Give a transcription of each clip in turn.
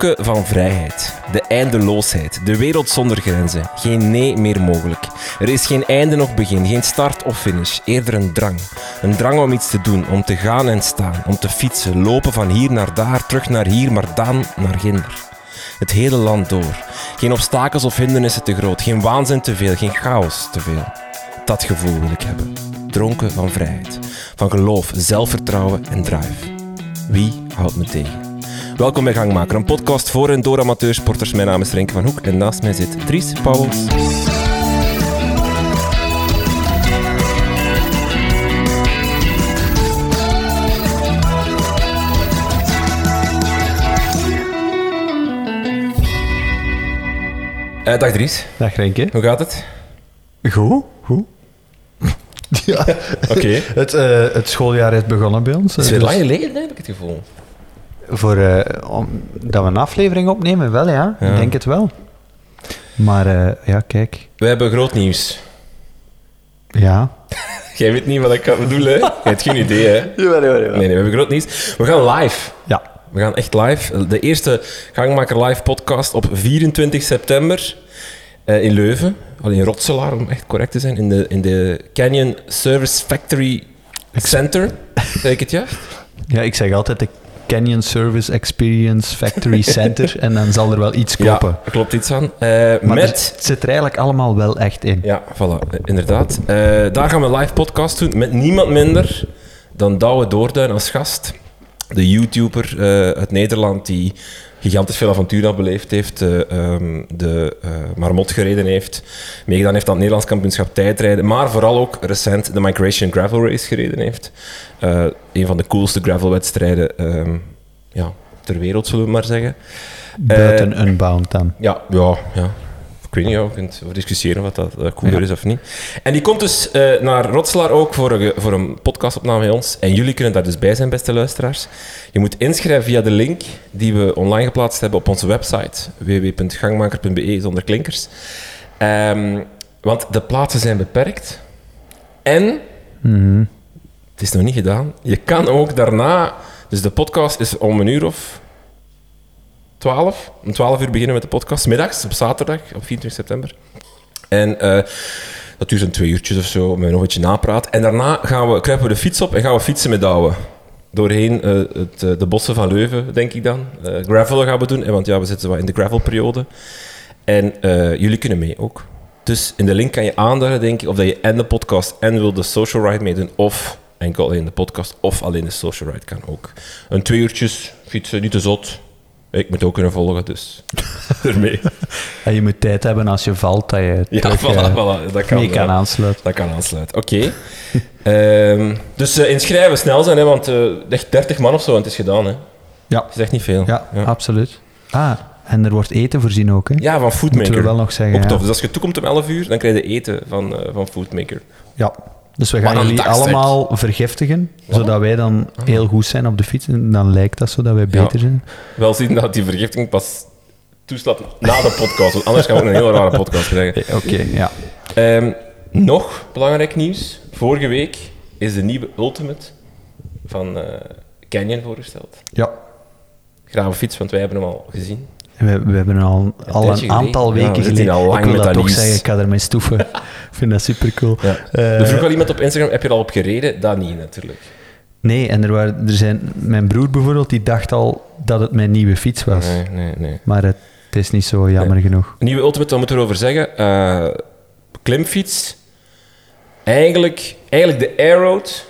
Dronken van vrijheid, de eindeloosheid, de wereld zonder grenzen. Geen nee meer mogelijk. Er is geen einde noch begin, geen start of finish, eerder een drang. Een drang om iets te doen, om te gaan en staan, om te fietsen, lopen van hier naar daar, terug naar hier, maar dan naar ginder. Het hele land door. Geen obstakels of hindernissen te groot, geen waanzin te veel, geen chaos te veel. Dat gevoel wil ik hebben. Dronken van vrijheid, van geloof, zelfvertrouwen en drive. Wie houdt me tegen? Welkom bij Gangmaker, een podcast voor en door amateursporters. Mijn naam is Renke van Hoek en naast mij zit Dries Pauwels. Eh, dag Dries, Dag Renke. hoe gaat het? Goed, goed. ja, Oké. het, eh, het schooljaar is begonnen bij ons. Het is eh, weer dus lang geleden, heb ik het gevoel. Voor, eh, om, dat we een aflevering opnemen, wel ja. Ja. Ik denk het wel. Maar eh, ja, kijk. We hebben groot nieuws. Ja. Jij weet niet wat ik kan bedoelen, hè? Je hebt geen idee, hè? Jawel, jawel, Nee, nee, we hebben groot nieuws. We gaan live. Ja. We gaan echt live. De eerste Gangmaker Live podcast op 24 september eh, in Leuven. Al in Rotselaar, om echt correct te zijn. In de, in de Canyon Service Factory Center. Zeg ik het juist? ja, ik zeg altijd de Canyon Service Experience Factory Center en dan zal er wel iets kloppen. Ja, er klopt iets aan. Eh, Maar met... het zit er eigenlijk allemaal wel echt in. Ja, voilà, inderdaad. Eh, daar gaan we een live podcast doen met niemand minder dan Douwe Doorduin als gast. De YouTuber eh, uit Nederland die gigantisch veel avontuur al beleefd heeft, eh, ehm, de eh, Marmot gereden heeft, meegedaan heeft aan het Nederlands kampioenschap tijdrijden, maar vooral ook recent de Migration Gravel Race gereden heeft. Eh, een van de coolste gravelwedstrijden ehm, ja, ter wereld, zullen we maar zeggen. Buiten Unbound dan. ja, ja, ja. Ik weet niet, ja, we kunnen over discussiëren wat dat eh, cooler Ja. is of niet. En die komt dus eh, naar Rotselaar ook voor een, voor een podcastopname bij ons. En jullie kunnen daar dus bij zijn, beste luisteraars. Je moet inschrijven via de link die we online geplaatst hebben op onze website www.gangmaker.be zonder klinkers. Ehm, want de plaatsen zijn beperkt. En Mhm. het is nog niet gedaan. Je kan ook daarna... Dus de podcast is om een uur of 12. Om 12 uur beginnen met de podcast. Middags, op zaterdag, op 24 september. En eh, dat duurt een twee uurtjes of zo, met nog beetje napraat. En daarna gaan we, kruipen de fiets op en gaan we fietsen met Douwe. Doorheen eh, het, eh, de bossen van Leuven, denk ik dan. Eh gravelen gaan we doen, want ja, we zitten wat in de gravelperiode. En jullie kunnen mee ook. Dus in de link kan je aanduiden, denk ik, of dat je en de podcast en wil de social ride meedoen, of enkel alleen de podcast, of alleen de social ride kan ook. Een twee uurtjes fietsen, niet te zot. Ik moet ook kunnen volgen, dus ermee. En je moet tijd hebben als je valt, dat je Ja, terug, voilà, eh, voilà, dat kan. mee kan ja. aansluiten. Dat kan aansluiten. Oké. Ehm, dus eh, inschrijven snel zijn, hè, want eh echt 30 man of zo en het is gedaan. Hè. Ja. Dat is echt niet veel. Ja, ja. absoluut. Ah, en er wordt eten voorzien ook, hè? Ja, van Foodmaker. Moeten we wel nog zeggen, Ook ja. tof. Dus als je toekomt om 11 uur, dan krijg je eten van, eh, van Foodmaker. Ja. Dus we gaan jullie dagstrek. allemaal vergiftigen, zodat wij dan heel goed zijn op de fiets. En dan lijkt dat zo dat wij Ja. beter zijn. Wel zien dat die vergiftiging pas toeslaat na de podcast, want anders gaan we ook een hele rare podcast krijgen. Eh, Oké, ja. Ehm, nog belangrijk nieuws. Vorige week is de nieuwe Ultimate van eh, Canyon voorgesteld. Ja. Grave fiets, want wij hebben hem al gezien. We, we hebben al, al een aantal. Ja, weken we geleden. hier al lang ik wil dat toch zeggen, ik ga ermee stoeven. vind dat super cool. Ja. er vroeg wel iemand op Instagram, heb je er al op gereden? Dat niet, natuurlijk. nee, en er, waren, er zijn... Mijn broer bijvoorbeeld, die dacht al dat het mijn nieuwe fiets was. Nee, nee, nee. Maar het, het is niet zo, jammer genoeg. Nieuwe Ultimate, wat moeten we erover zeggen? Eh, klimfiets. Eigenlijk, eigenlijk de Aeroad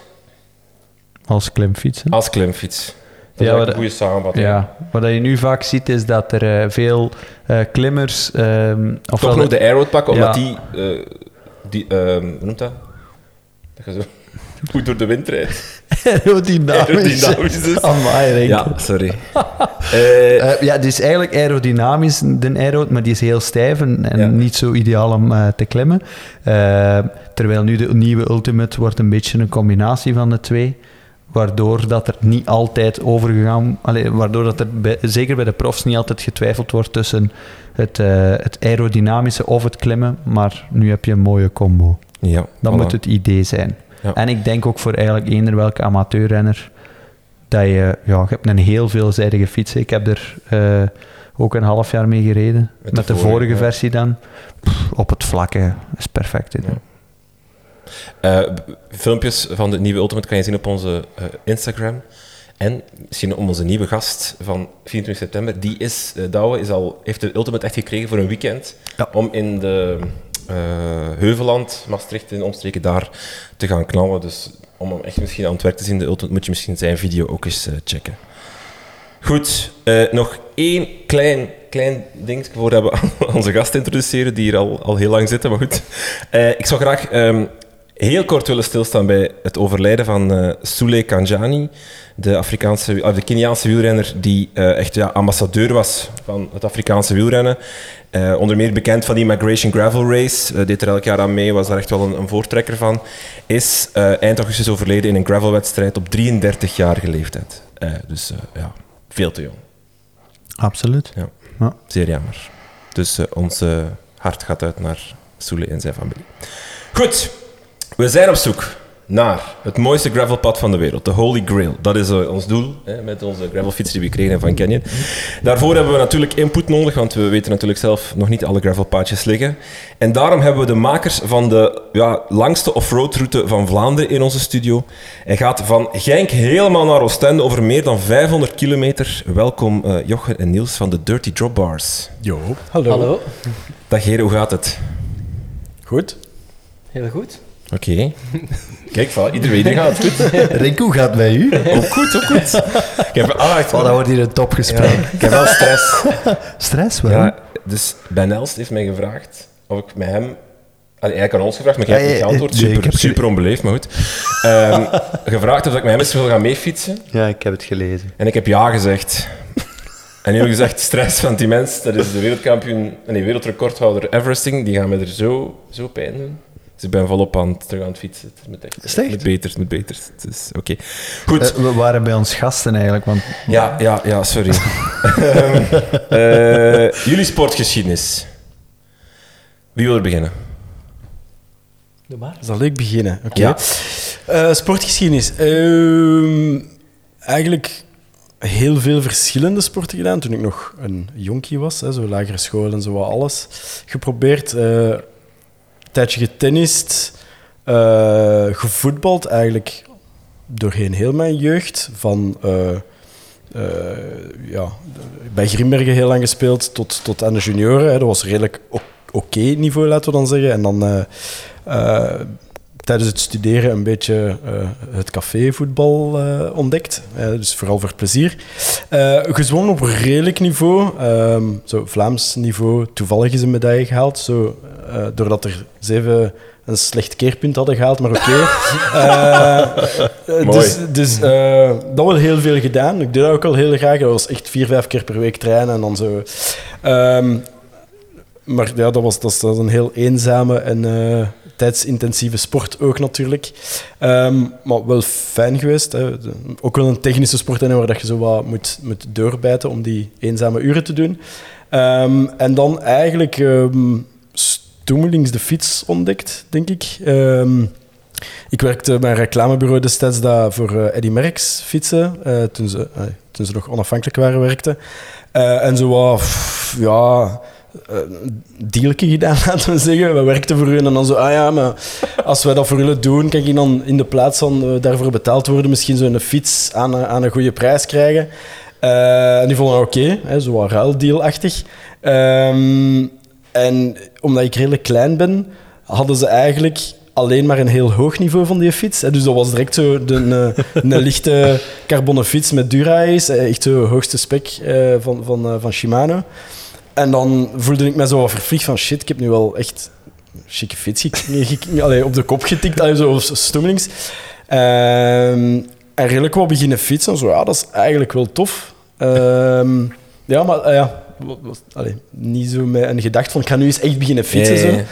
Als klimfiets. hè. als klimfiets. Dat Ja, is een goede samenvatting. Ja, wat je nu vaak ziet is dat er eh, veel eh, klimmers... ehm Toch nog de Aeroad pakken, omdat Ja. die... eh, die ehm, hoe noemt dat? Dat je zo goed door de wind rijdt. aerodynamisch. Aerodynamisch is. Amai, Renke. Ja, sorry. Eh, Eh, ja, is eigenlijk aerodynamisch, de aero, maar die is heel stijf en, en Ja. niet zo ideaal om eh, te klimmen. Terwijl nu de nieuwe Ultimate wordt een beetje een combinatie van de twee. Waardoor dat er niet altijd overgegaan... Waardoor dat er bij- zeker bij de profs niet altijd getwijfeld wordt tussen het, eh, het aerodynamische of het klimmen. Maar nu heb je een mooie combo. ja, Dat voilà. moet het idee zijn. Ja. En ik denk ook voor eigenlijk eender welke amateurrenner dat je, ja, je hebt een heel veelzijdige fiets. Ik heb er eh, ook een half jaar mee gereden. Met Met, de vorige, versie dan. Pff, op het vlakke is perfect. Ja. B- filmpjes van de nieuwe Ultimate kan je zien op onze eh, Instagram. En misschien om onze nieuwe gast van 24 september. Die is, eh Douwe, is al, heeft de Ultimate echt gekregen voor een weekend. Ja. Om in de eh, Heuveland, Maastricht en omstreken daar te gaan knallen. Dus om hem echt misschien aan het werk te zien, de Ultimate, moet je misschien zijn video ook eens checken. Goed, nog één klein, klein ding voordat we onze gast introduceren, die hier al, al heel lang zitten. Maar goed, ik zou graag ehm, heel kort willen stilstaan bij het overlijden van eh Souley Kanjani, de, Afrikaanse, of de Keniaanse wielrenner die eh, echt ja, ambassadeur was van het Afrikaanse wielrennen. Eh, onder meer bekend van die Migration Gravel Race, deed er elk jaar aan mee, was daar echt wel een, een voortrekker van. Is eind augustus overleden in een gravelwedstrijd op 33-jarige leeftijd. Dus ja, veel te jong. Absoluut. Ja. Ja. Zeer jammer. Dus ons hart gaat uit naar Soele en zijn familie. Goed, we zijn op zoek naar het mooiste gravelpad van de wereld, de Holy Grail. Dat is eh, ons doel hè, met onze gravelfiets die we kregen van Canyon. Daarvoor hebben we natuurlijk input nodig, want we weten natuurlijk zelf nog niet alle gravelpaadjes liggen. En daarom hebben we de makers van de ja, langste offroadroute van Vlaanderen in onze studio. Hij gaat van Genk helemaal naar Oostende over meer dan 500 kilometer. Welkom eh Jochen en Niels van de Dirty Drop Bars. Jo, hallo. Hallo, Dag heren, hoe gaat het? Goed? heel goed. Oké. Kijk, voilà, ieder iedereen gaat het goed. Rick, hoe gaat bij u? Ook goed, ook goed. Ik heb, ah, ik, Oh, dat wordt hier een topgesprek. ja, ik heb wel stress. Stress wel. Ja, dus Ben Elst heeft mij gevraagd of ik met hem... Allee, hij aan ons gevraagd, maar ik heb Ja, niet geantwoord. Super, super onbeleefd, maar goed. Ehm, gevraagd of ik met hem eens wil gaan meefietsen. Ja, ik heb het gelezen. En ik heb ja gezegd. En heel gezegd, stress, want die mens, dat is de wereldkampioen, nee, wereldrecordhouder Everesting, die gaan me er zo, zo pijn doen. Dus ik ben volop aan het, terug aan het fietsen. Het moet, echt, Is het echt? moet beter, het moet beter. Het is oké. Goed. Eh, we waren bij ons gasten eigenlijk, want ja, ja, ja, sorry. Ehm, eh, jullie sportgeschiedenis. Wie wil er beginnen? Doe maar. Zal ik beginnen? Oké. Ja. Eh, sportgeschiedenis. Ehm, eigenlijk heel veel verschillende sporten gedaan toen ik nog een jonkie was. Hè, zo lagere school en zo wat alles. Geprobeerd. eh, tijdje getennist. eh, gevoetbald eigenlijk doorheen heel mijn jeugd. Van... eh, eh, ja, bij Grimbergen heel lang gespeeld tot, tot aan de junioren. Hè. Dat was redelijk oké niveau, laten we dan zeggen. En dan tijdens het studeren een beetje eh, het cafévoetbal eh ontdekt. Eh, dus vooral voor plezier. Gezwommen op redelijk niveau. ehm, zo Vlaams niveau. Toevallig is een medaille gehaald. Zo, doordat er zeven een slecht keerpunt hadden gehaald, maar oké. Mooi. dus dus dat wel heel veel gedaan. Ik deed dat ook al heel graag. Dat was echt vier, vijf keer per week trainen en dan zo. Ehm, maar ja, dat was, dat is een heel eenzame en tijdsintensieve sport ook natuurlijk. Ehm, maar wel fijn geweest. Hè. Ook wel een technische sport hè, waar dat je zo wat moet, moet doorbijten om die eenzame uren te doen. Ehm, en dan eigenlijk ehm stoemelings de fiets ontdekt, denk ik. Ik werkte bij een reclamebureau destijds dat voor eh, Eddy Merckx fietsen, eh, toen, ze, eh, toen ze nog onafhankelijk waren, werkte. En zo wat, ja, eh, een dealtje gedaan, laten we zeggen. We werkten voor hun en dan zo, ah ja, maar als wij dat voor jullie doen, kan ik dan in de plaats van eh, daarvoor betaald worden, misschien zo'n fiets aan, een- aan een goede prijs krijgen. Eh, en die vonden oké, zo wat ruildealachtig. Ehm, en omdat ik redelijk klein ben, hadden ze eigenlijk alleen maar een heel hoog niveau van die fiets. Dus dat was direct zo de, een, lichte carbonnen fiets met Dura-Ace, eh, echt zo hoogste spec eh, van, van, eh, van Shimano. En dan voelde ik me zo vervliegd van shit, ik heb nu wel echt een chique fiets allee, op de kop getikt, allee, zo stoemelings. Ehm, en redelijk wat beginnen fietsen. Zo, ja, dat is eigenlijk wel tof. Ehm, ja, maar eh, ja, allee, niet zo met een gedachte van ik ga nu eens echt beginnen fietsen. Nee, zo. nee,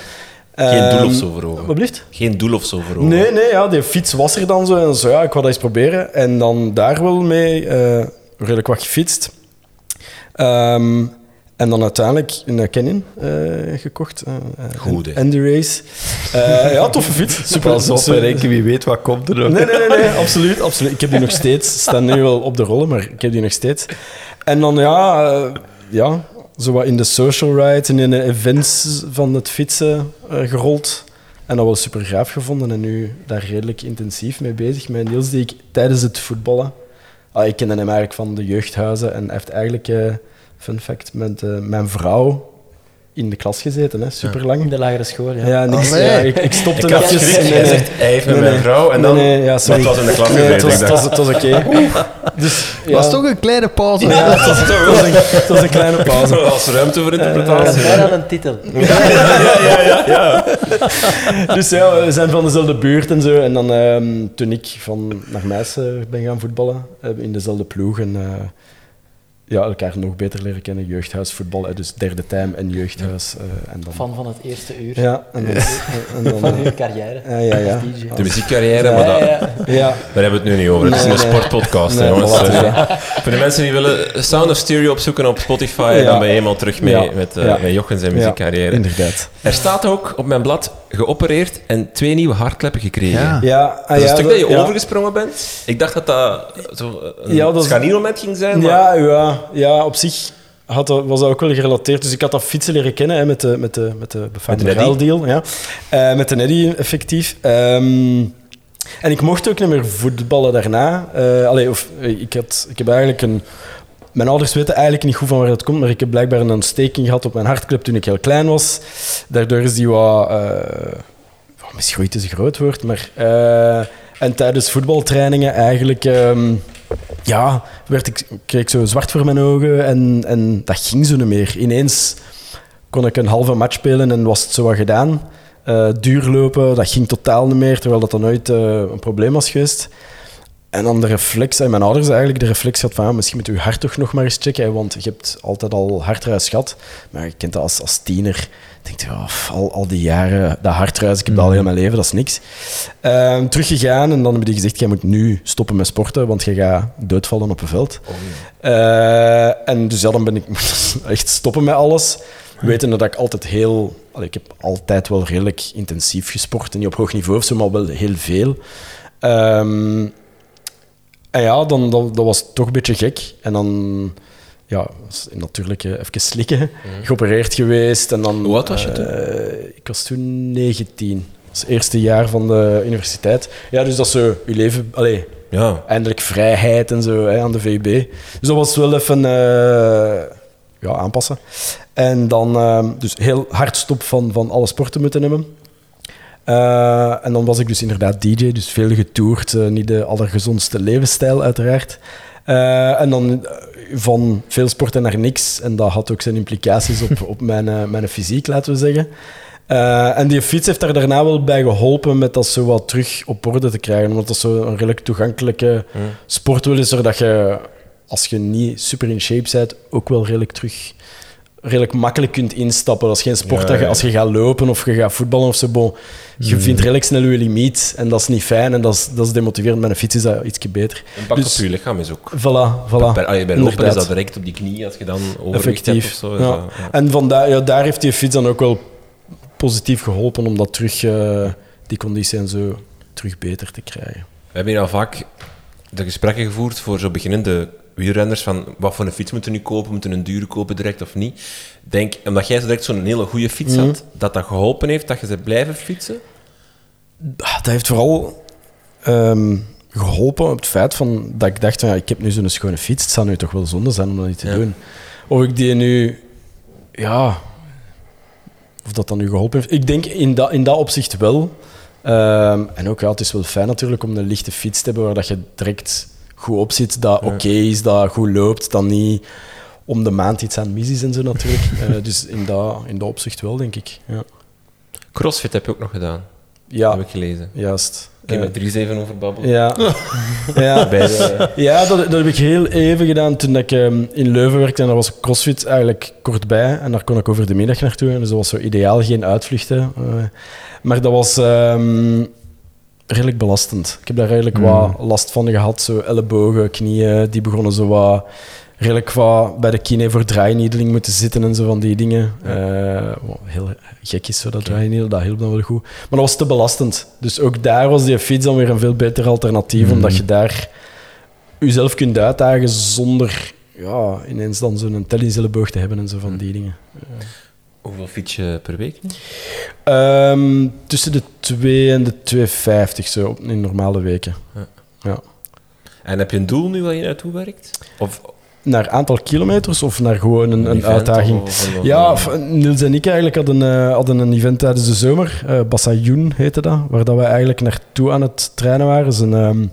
Geen doel Ehm, of zo voor ogen. Wat? Geen doel of zo voor ogen. Nee, nee, ja, die fiets was er dan zo. En zo, ja, ik wou dat eens proberen. En dan daar wel mee eh, redelijk wat gefietst. Ehm, En dan uiteindelijk een Canyon eh, gekocht. eh, Goed, hè? En de race. Ja, toffe fiets. Super. Pas op, super- denken, wie weet wat komt er nog. Nee, nee, nee, nee, absoluut, absoluut. Ik heb die nog steeds. Staan nu wel op de rollen, maar ik heb die nog steeds. En dan ja, ja zo wat in de social ride en in de events van het fietsen gerold. En dat wel super gaaf gevonden. En nu daar redelijk intensief mee bezig. Met Niels, die ik tijdens het voetballen. Ah, ik kende hem eigenlijk van de jeugdhuizen. En hij heeft eigenlijk, fun fact, met eh, mijn vrouw in de klas gezeten. Hè, super lang. In de lagere school, ja. Ja, niks. Allee. Ja, ik, ik stopte Ik had schrik. nee, nee. zegt, hij heeft met Nee, mijn vrouw en dan... Nee, ja, sorry. Maar het was in de klas het, was, gezeten, het, was, het was oké. Dus, Het was toch een kleine pauze. Ja, het was, het was een, het was een kleine pauze. Als ruimte voor Dat interpretatie. is bijna een titel. Dus ja, we zijn van dezelfde buurt en zo. En dan ehm, toen ik van naar Meissen ben gaan voetballen, hebben we in dezelfde ploeg. En eh, ja, elkaar nog beter leren kennen. Jeugdhuisvoetbal, hè, dus derde time en jeugdhuis. eh, en dan, Fan van het eerste uur Ja, en dan... en dan van uw carrière. ja, ja. De muziekcarrière, maar Ja, dat, daar hebben we het nu niet over. Het is Nee, een nee. sportpodcast, Nee, jongens. voilà, Eh, ja. Voor de mensen die willen Sound of Stereo opzoeken op Spotify, Ja. dan ben je helemaal terug mee Ja. met, eh Ja. met Jochen zijn Ja, muziekcarrière. Inderdaad. Er staat ook op mijn blad geopereerd en twee nieuwe hartkleppen gekregen. Ja. Ja, Dat ah, is ja, een stuk dat je ja. overgesprongen bent. Ik dacht dat dat zo een Ja, dat is- scharniermoment ging zijn, maar... Ja, ja, ja, op zich had dat, was dat ook wel gerelateerd. Dus ik had dat fietsen leren kennen hè, met de, met de, met de befaamde ruildeal. Ja. Eh, met de Neddy, effectief. Ehm, en ik mocht ook niet meer voetballen daarna. Allee, of, eh, ik, had, ik heb eigenlijk een... Mijn ouders weten eigenlijk niet goed van waar dat komt, maar ik heb blijkbaar een ontsteking gehad op mijn hartklep toen ik heel klein was. Daardoor is die wat... oh, misschien ooit is een groot woord, maar... en tijdens voetbaltrainingen eigenlijk... ehm, ja, werd ik, kreeg ik zo zwart voor mijn ogen en, en dat ging zo niet meer. Ineens kon ik een halve match spelen en was het zo wat gedaan. Eh, duurlopen, dat ging totaal niet meer, terwijl dat dan nooit eh, een probleem was geweest. En dan de reflex, en mijn ouders eigenlijk de reflex had van ja, misschien moet je je hart toch nog maar eens checken, hè, want je hebt altijd al hartruis gehad. Maar je kent dat als, als tiener. Denk je, pff, al, al die jaren, dat hartruis, ik heb dat al heel mijn leven, dat is niks. Ehm, teruggegaan en dan hebben die gezegd, jij moet nu stoppen met sporten, want je gaat doodvallen op een veld. Eh, en dus ja, dan ben ik echt stoppen met alles. Wetende dat ik altijd heel... allee, ik heb altijd wel redelijk intensief gesport. En niet op hoog niveau of zo, maar wel heel veel. Ehm, en ja, dan, dat, dat was toch een beetje gek. En dan... Ja, natuurlijk even slikken. Geopereerd geweest. En dan, Hoe oud was je toen? eh, ik was toen 19. Dat was het eerste jaar van de universiteit. Ja, dus dat is zo je leven... Allee, Ja. eindelijk vrijheid en zo hè, aan de VUB. Dus dat was wel even eh, ja, aanpassen. En dan eh, dus heel hard stop van, van alle sporten moeten hebben. Eh, en dan was ik dus inderdaad DJ, dus veel getoerd. eh, niet de allergezondste levensstijl, uiteraard. Eh, en dan van veel sporten naar niks. En dat had ook zijn implicaties op, op mijn, mijn fysiek, laten we zeggen. En die fiets heeft daar daarna wel bij geholpen met dat zo wat terug op orde te krijgen. Omdat dat zo een redelijk toegankelijke sport wil is, zodat je, als je niet super in shape bent, ook wel redelijk terug redelijk makkelijk kunt instappen. Dat is geen sport Ja, dat je, ja. als je gaat lopen of je gaat voetballen of zo, bon, je vindt redelijk snel je limiet en dat is niet fijn en dat is, dat is demotiverend. Met een fiets is dat ietsje beter. Een pak Dus- op je lichaam is ook... Voilà, voilà. Bij, bij lopen is dat direct op die knie, als je dan overgewicht hebt Effectief. of zo. ja. dat- ja. En vandaar, ja, daar heeft die fiets dan ook wel positief geholpen om dat terug, eh, die conditie en zo terug beter te krijgen. We hebben hier al vaak de gesprekken gevoerd voor zo beginnende wielrenners van wat voor een fiets moeten we nu kopen, moeten we een dure kopen direct of niet. Denk, omdat jij zo direct zo'n hele goede fiets Mhm. had, dat dat geholpen heeft dat je ze blijven fietsen? Ah, Dat heeft vooral ehm, geholpen op het feit van, dat ik dacht, van, ja, ik heb nu zo'n schone fiets, het zou nu toch wel zonde zijn om dat niet te Ja. doen. Of ik die nu, ja, of dat dan nu geholpen heeft. Ik denk in dat, in dat opzicht wel. Ehm, en ook, ja, het is wel fijn natuurlijk om een lichte fiets te hebben waar dat je direct goed op zit, dat oké is, dat goed loopt, dat niet om de maand iets aan mis is en zo natuurlijk. Eh, dus in dat, in dat opzicht wel, denk ik. Ja, Crossfit heb je ook nog gedaan, ja heb ik gelezen. juist. Ik heb Eh, met drie zeven over babbelen. ja. ja. Bij de, Ja, dat, dat heb ik heel even gedaan toen ik ehm, in Leuven werkte. En daar was CrossFit eigenlijk kort bij. En daar kon ik over de middag naartoe. En dus dat was zo ideaal, geen uitvluchten. eh. maar dat was ehm, redelijk belastend. Ik heb daar redelijk wat last van gehad. Zo ellebogen, knieën, die begonnen zo wat redelijk wat bij de kine voor draainiedeling moeten zitten en zo van die dingen. Eh, wat heel gek is zo, dat draainiedeling, dat hielp dan wel goed. Maar dat was te belastend. Dus ook daar was die fiets dan weer een veel beter alternatief, omdat je daar jezelf kunt uitdagen zonder ja, ineens dan zo'n tellingselleboog te hebben en zo van die dingen. Hoeveel fiets je per week? Ehm, tussen de 2 en de 2,50 zo op- in normale weken. Ja. En heb je een doel nu waar je naartoe werkt? Of Naar aantal kilometers of naar gewoon een, een uitdaging? of- of- Ja, f- Niels en ik eigenlijk hadden, eh, hadden een event tijdens de zomer. eh Bassayoun heette dat. Waar dat we eigenlijk naartoe aan het trainen waren. Dat is een ehm,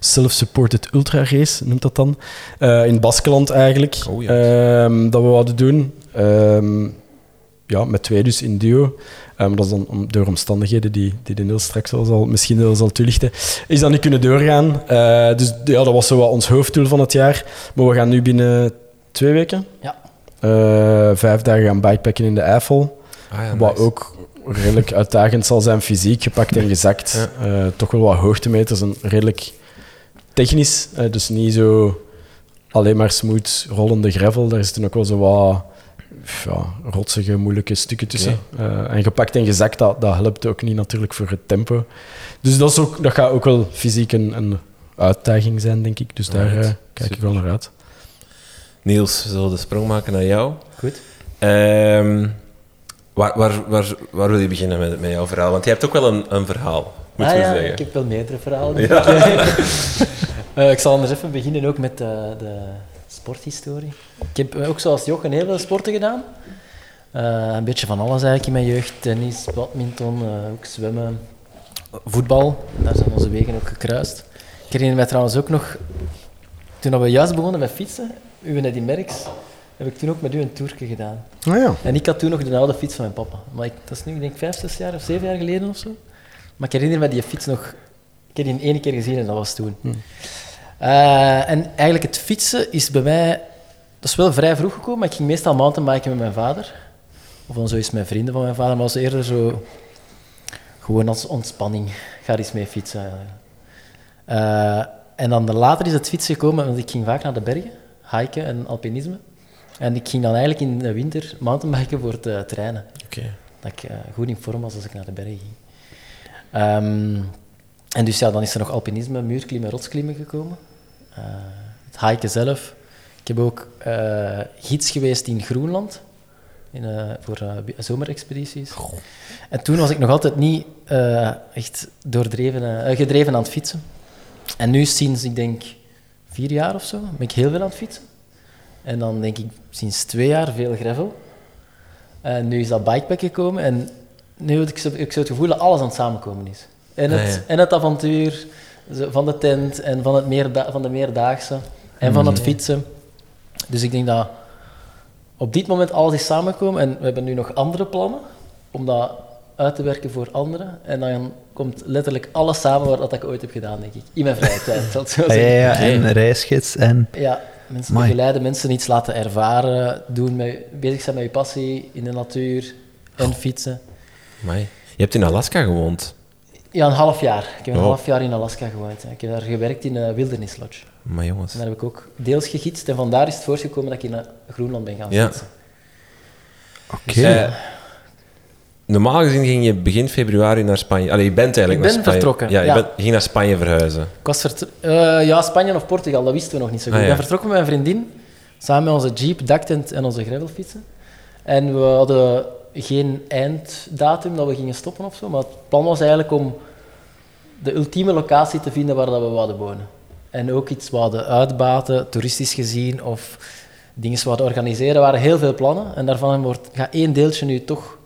self-supported ultra race, noemt dat dan. Eh, in Baskeland eigenlijk. Oh, ja. Ehm, dat we hadden doen. Ja, met twee dus in duo. Maar dat is dan om, door omstandigheden die, die de Niels straks wel zal, misschien wel zal toelichten. Is dat niet kunnen doorgaan. Eh, dus ja, dat was zo wat ons hoofddoel van het jaar. Maar we gaan nu binnen twee weken Ja. eh, vijf dagen gaan bikepacken in de Eifel. Ah, ja, Wat nice. ook redelijk uitdagend zal zijn, fysiek gepakt en gezakt. Eh, toch wel wat hoogtemeters en redelijk technisch. eh, dus niet zo alleen maar smooth rollende gravel. Daar zitten ook wel zo wat ja, rotsige, moeilijke stukken tussen. Eh, en gepakt en gezakt, dat, dat helpt ook niet natuurlijk voor het tempo. Dus dat, is ook, dat gaat ook wel fysiek een, een uitdaging zijn, denk ik. Dus daar eh, kijk ik super. wel naar uit. Niels, we zullen de sprong maken naar jou. Goed. Ehm, waar, waar, waar, waar wil je beginnen met, met jouw verhaal? Want je hebt ook wel een, een verhaal, moet ah, je ja, zeggen. ik heb wel meerdere verhalen. Ja. Eh, ik zal anders even beginnen ook met de, de sporthistorie. Ik heb ook zoals Jochen heel veel sporten gedaan. Eh, een beetje van alles eigenlijk in mijn jeugd. Tennis, badminton, eh, ook zwemmen, voetbal. Daar zijn onze wegen ook gekruist. Ik herinner mij trouwens ook nog, toen we juist begonnen met fietsen, u en Eddie Merks, heb ik toen ook met u een toertje gedaan. Ah ja. En ik had toen nog de oude fiets van mijn papa. Maar ik, dat is nu, ik denk, vijf, zes jaar of zeven jaar geleden of zo. Maar ik herinner me die fiets nog... Ik heb die één keer gezien en dat was toen. Eh, en eigenlijk het fietsen is bij mij... Dat is wel vrij vroeg gekomen, maar ik ging meestal mountainbiken met mijn vader. Of dan zo eens met vrienden van mijn vader, maar was eerder zo... Gewoon als ontspanning. Ga er eens mee fietsen. Eh, en dan later is het fietsen gekomen, want ik ging vaak naar de bergen, hiken en alpinisme. En ik ging dan eigenlijk in de winter mountainbiken voor te trainen. Dat ik eh, goed in vorm was als ik naar de bergen ging. Ehm, en dus ja, dan is er nog alpinisme, muurklimmen, rotsklimmen gekomen. Eh, het hiken zelf. Ik heb ook eh, gids geweest in Groenland. In, eh, voor zomerexpedities. En toen was ik nog altijd niet echt doordreven, gedreven aan het fietsen. En nu sinds, ik denk, vier jaar of zo, ben ik heel veel aan het fietsen. En dan denk ik sinds twee jaar veel gravel. En nu is dat bikepack gekomen en nu heb ik zo, ik zo het gevoel dat alles aan het samenkomen is. En het, Ah, ja. en het avontuur van de tent en van, het meerda- van de meerdaagse en van het fietsen. Dus ik denk dat op dit moment alles is samengekomen en we hebben nu nog andere plannen om dat uit te werken voor anderen. En dan komt letterlijk alles samen wat dat ik ooit heb gedaan, denk ik. In mijn vrije tijd, zal ik zo Ja, ja, zeggen. ja, Oké. en reisgids en... Ja, mensen Amai. begeleiden, mensen iets laten ervaren, doen met, bezig zijn met je passie in de natuur en fietsen. Amai. Je hebt in Alaska gewoond. Ja, een half jaar. Ik heb een Oh. half jaar in Alaska gewoond. Ik heb daar gewerkt in een Wilderness Lodge. Maar jongens. En daar heb ik ook deels gegidst en vandaar is het voortgekomen dat ik in eh, Groenland ben gaan Ja. fietsen. Oké. Eh, normaal gezien ging je begin februari naar Spanje. Allee, je bent eigenlijk Ik ben naar Spanje. vertrokken, Ja, je, ja. bent- je ging naar Spanje verhuizen. Ik was vert- eh, ja, Spanje of Portugal, dat wisten we nog niet zo goed. Ah, Ik ja. ben vertrokken met mijn vriendin, samen met onze jeep, daktent en onze gravelfietsen. En we hadden geen einddatum dat we gingen stoppen of zo, maar het plan was eigenlijk om de ultieme locatie te vinden waar dat we wouden wonen. En ook iets wouden uitbaten, toeristisch gezien, of dingen wouden organiseren. Er waren heel veel plannen en daarvan wordt, gaat één deeltje nu toch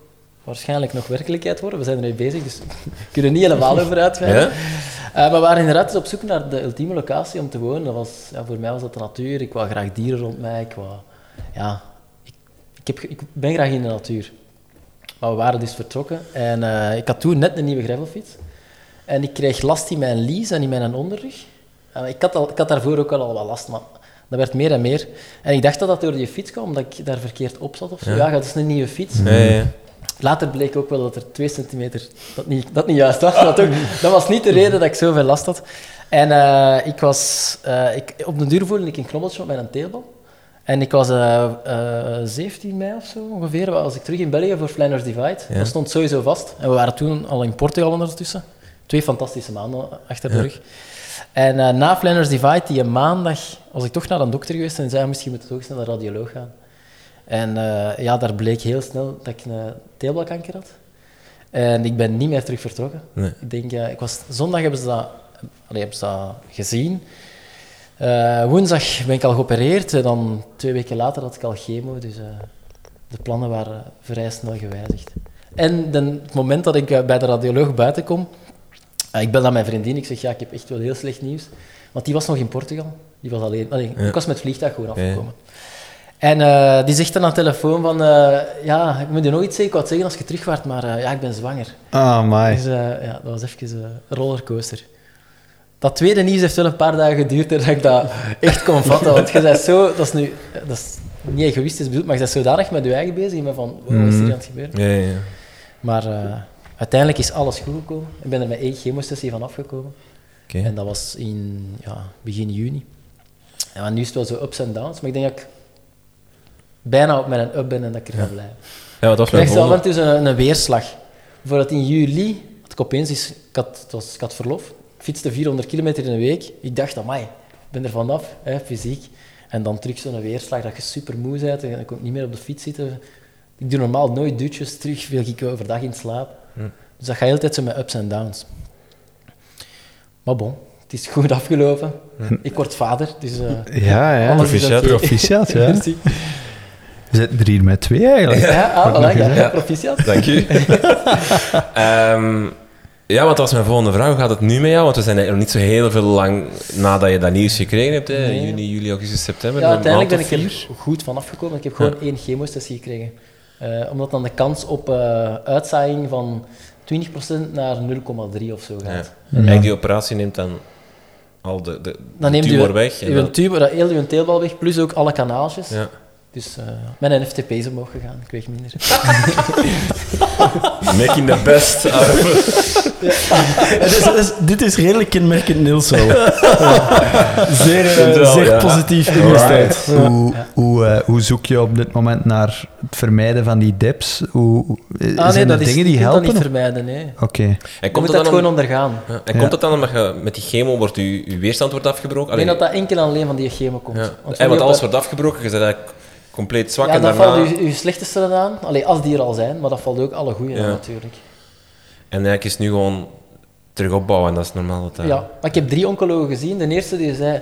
waarschijnlijk nog werkelijkheid worden. We zijn er nu bezig, dus we kunnen niet helemaal over uitweiden. Ja? Eh, maar we waren inderdaad eens op zoek naar de ultieme locatie om te wonen. Dat was, ja, voor mij was dat de natuur. Ik wou graag dieren rond mij. Ik, wou, ja, ik, ik, heb, ge- ik ben graag in de natuur. Maar we waren dus vertrokken. En eh, ik had toen net een nieuwe gravelfiets. En ik kreeg last in mijn lies en in mijn onderrug. Eh, ik, had al, ik had daarvoor ook al, wat last, maar dat werd meer en meer. En ik dacht dat dat door die fiets kwam, omdat ik daar verkeerd op zat of zo. Ja. Ja, dat is een nieuwe fiets. Ja, ja. Later bleek ook wel dat er twee centimeter dat niet, dat niet juist was. Dat, ook, dat was niet de reden dat ik zoveel last had. En eh, ik was, ik, op de duur voelde ik een knobbeltje op mijn teelbal. En ik was eh, eh, 17 mei of zo ongeveer, was ik terug in België voor Flanders Divide. Ja. Dat stond sowieso vast. En we waren toen al in Portugal ondertussen. Twee fantastische maanden achter de Ja. rug. En eh, na Flanders Divide, die maandag, was ik toch naar een dokter geweest en zei, misschien moet je toch eens naar de radioloog gaan. En eh, ja, daar bleek heel snel dat ik een teelbalkanker had. En ik ben niet meer terug vertrokken. Nee. Ik denk, eh, ik was, zondag hebben ze dat, allee, hebben ze dat gezien. Eh, woensdag ben ik al geopereerd en dan twee weken later had ik al chemo. Dus eh, de plannen waren vrij snel gewijzigd. En de, het moment dat ik eh, bij de radioloog buiten kom, eh, ik bel naar mijn vriendin, ik zeg ja, ik heb echt wel heel slecht nieuws. Want die was nog in Portugal. Die was alleen, allee, Ja. Ik was met het vliegtuig gewoon ja. afgekomen. En eh, die zegt dan aan de telefoon van, eh, ja, ik moet je nog iets zeggen, ik wou zeggen als je terug waart, maar eh, ja, ik ben zwanger. Ah, my. Dus eh, ja, dat was even eh, een rollercoaster. Dat tweede nieuws heeft wel een paar dagen geduurd voordat ik dat echt kon vatten. Want je bent zo, dat is nu, dat is niet egoïstisch bedoeld, maar je bent zodanig met je eigen bezig. Van, wow, wat is hier aan het gebeuren? Ja, ja. Maar eh, uiteindelijk is alles goed gekomen. Ik ben er met één chemosessie van afgekomen. Oké. En dat was in ja, begin juni. Ja, nu is het wel zo ups en downs, maar ik denk dat ik bijna op mijn up ben en dat ik er ga blijven. Ja, wat was Ik mijn kreeg een, een weerslag. Voordat in juli, had ik opeens is, ik had, het was, ik had verlof, ik fietste 400 kilometer in een week. Ik dacht, amai, ik ben er vanaf, hè, fysiek. En dan terug zo'n weerslag dat je super moe bent en ik niet meer op de fiets zitten. Ik doe normaal nooit dutjes, terug viel ik overdag in slaap. Hm. Dus dat gaat heel tijd zo met ups en downs. Maar bon, het is goed afgelopen. Ik word vader, dus... eh, Ja, ja. proficiat. Proficiat, ja. Merci. We zitten er hier met twee eigenlijk. Ja, ah, voilà, ja, Ja. proficiat. Dank u. Ehm, ja, want dat was mijn volgende vraag. Hoe gaat het nu met jou? Want we zijn eigenlijk nog niet zo heel veel lang nadat je dat nieuws gekregen hebt. Hè? Nee. Juni, juli, augustus, september. Ja, uiteindelijk ben ik er goed van afgekomen. Ik heb gewoon één chemosessie gekregen. Eh, omdat dan de kans op eh, uitzaaiing van 20% naar 0,3 of zo Ja. gaat. Eigenlijk die operatie neemt dan al de, de, Dan de neemt tumor u weg. en uw dan- tumor, dat heel uw teelbal weg, plus ook alle kanaaltjes. ja. Dus eh, mijn NFTP is omhoog gegaan, ik weeg minder. Making the best out of Het is- het is- dit is redelijk kenmerkend Niels. Ja. Zeer, eh, zeer ja. positief ingesteld. Ja. Hoe, hoe, eh, hoe zoek je op dit moment naar het vermijden van die dips? Hoe, hoe- zijn Ah nee, er dat is, dingen die kunt dat helpen? niet vermijden, nee. Oké. En Je komt dat dan gewoon om- ondergaan. Ja, En Ja. komt het dan omdat je met die chemo wordt je, je weerstand wordt afgebroken? Ik denk dat dat enkel en alleen van die chemo komt. ja. Want en want alles wordt afgebroken, je bent eigenlijk compleet zwak Ja, en dat daarna... valt je, je slechte cellen aan. Allee, als die er al zijn, maar dat valt ook alle goede Ja. aan natuurlijk. En eigenlijk is het nu gewoon terug opbouwen en dat is normaal. Dat, Ja, maar ik heb drie oncologen gezien. De eerste die zei,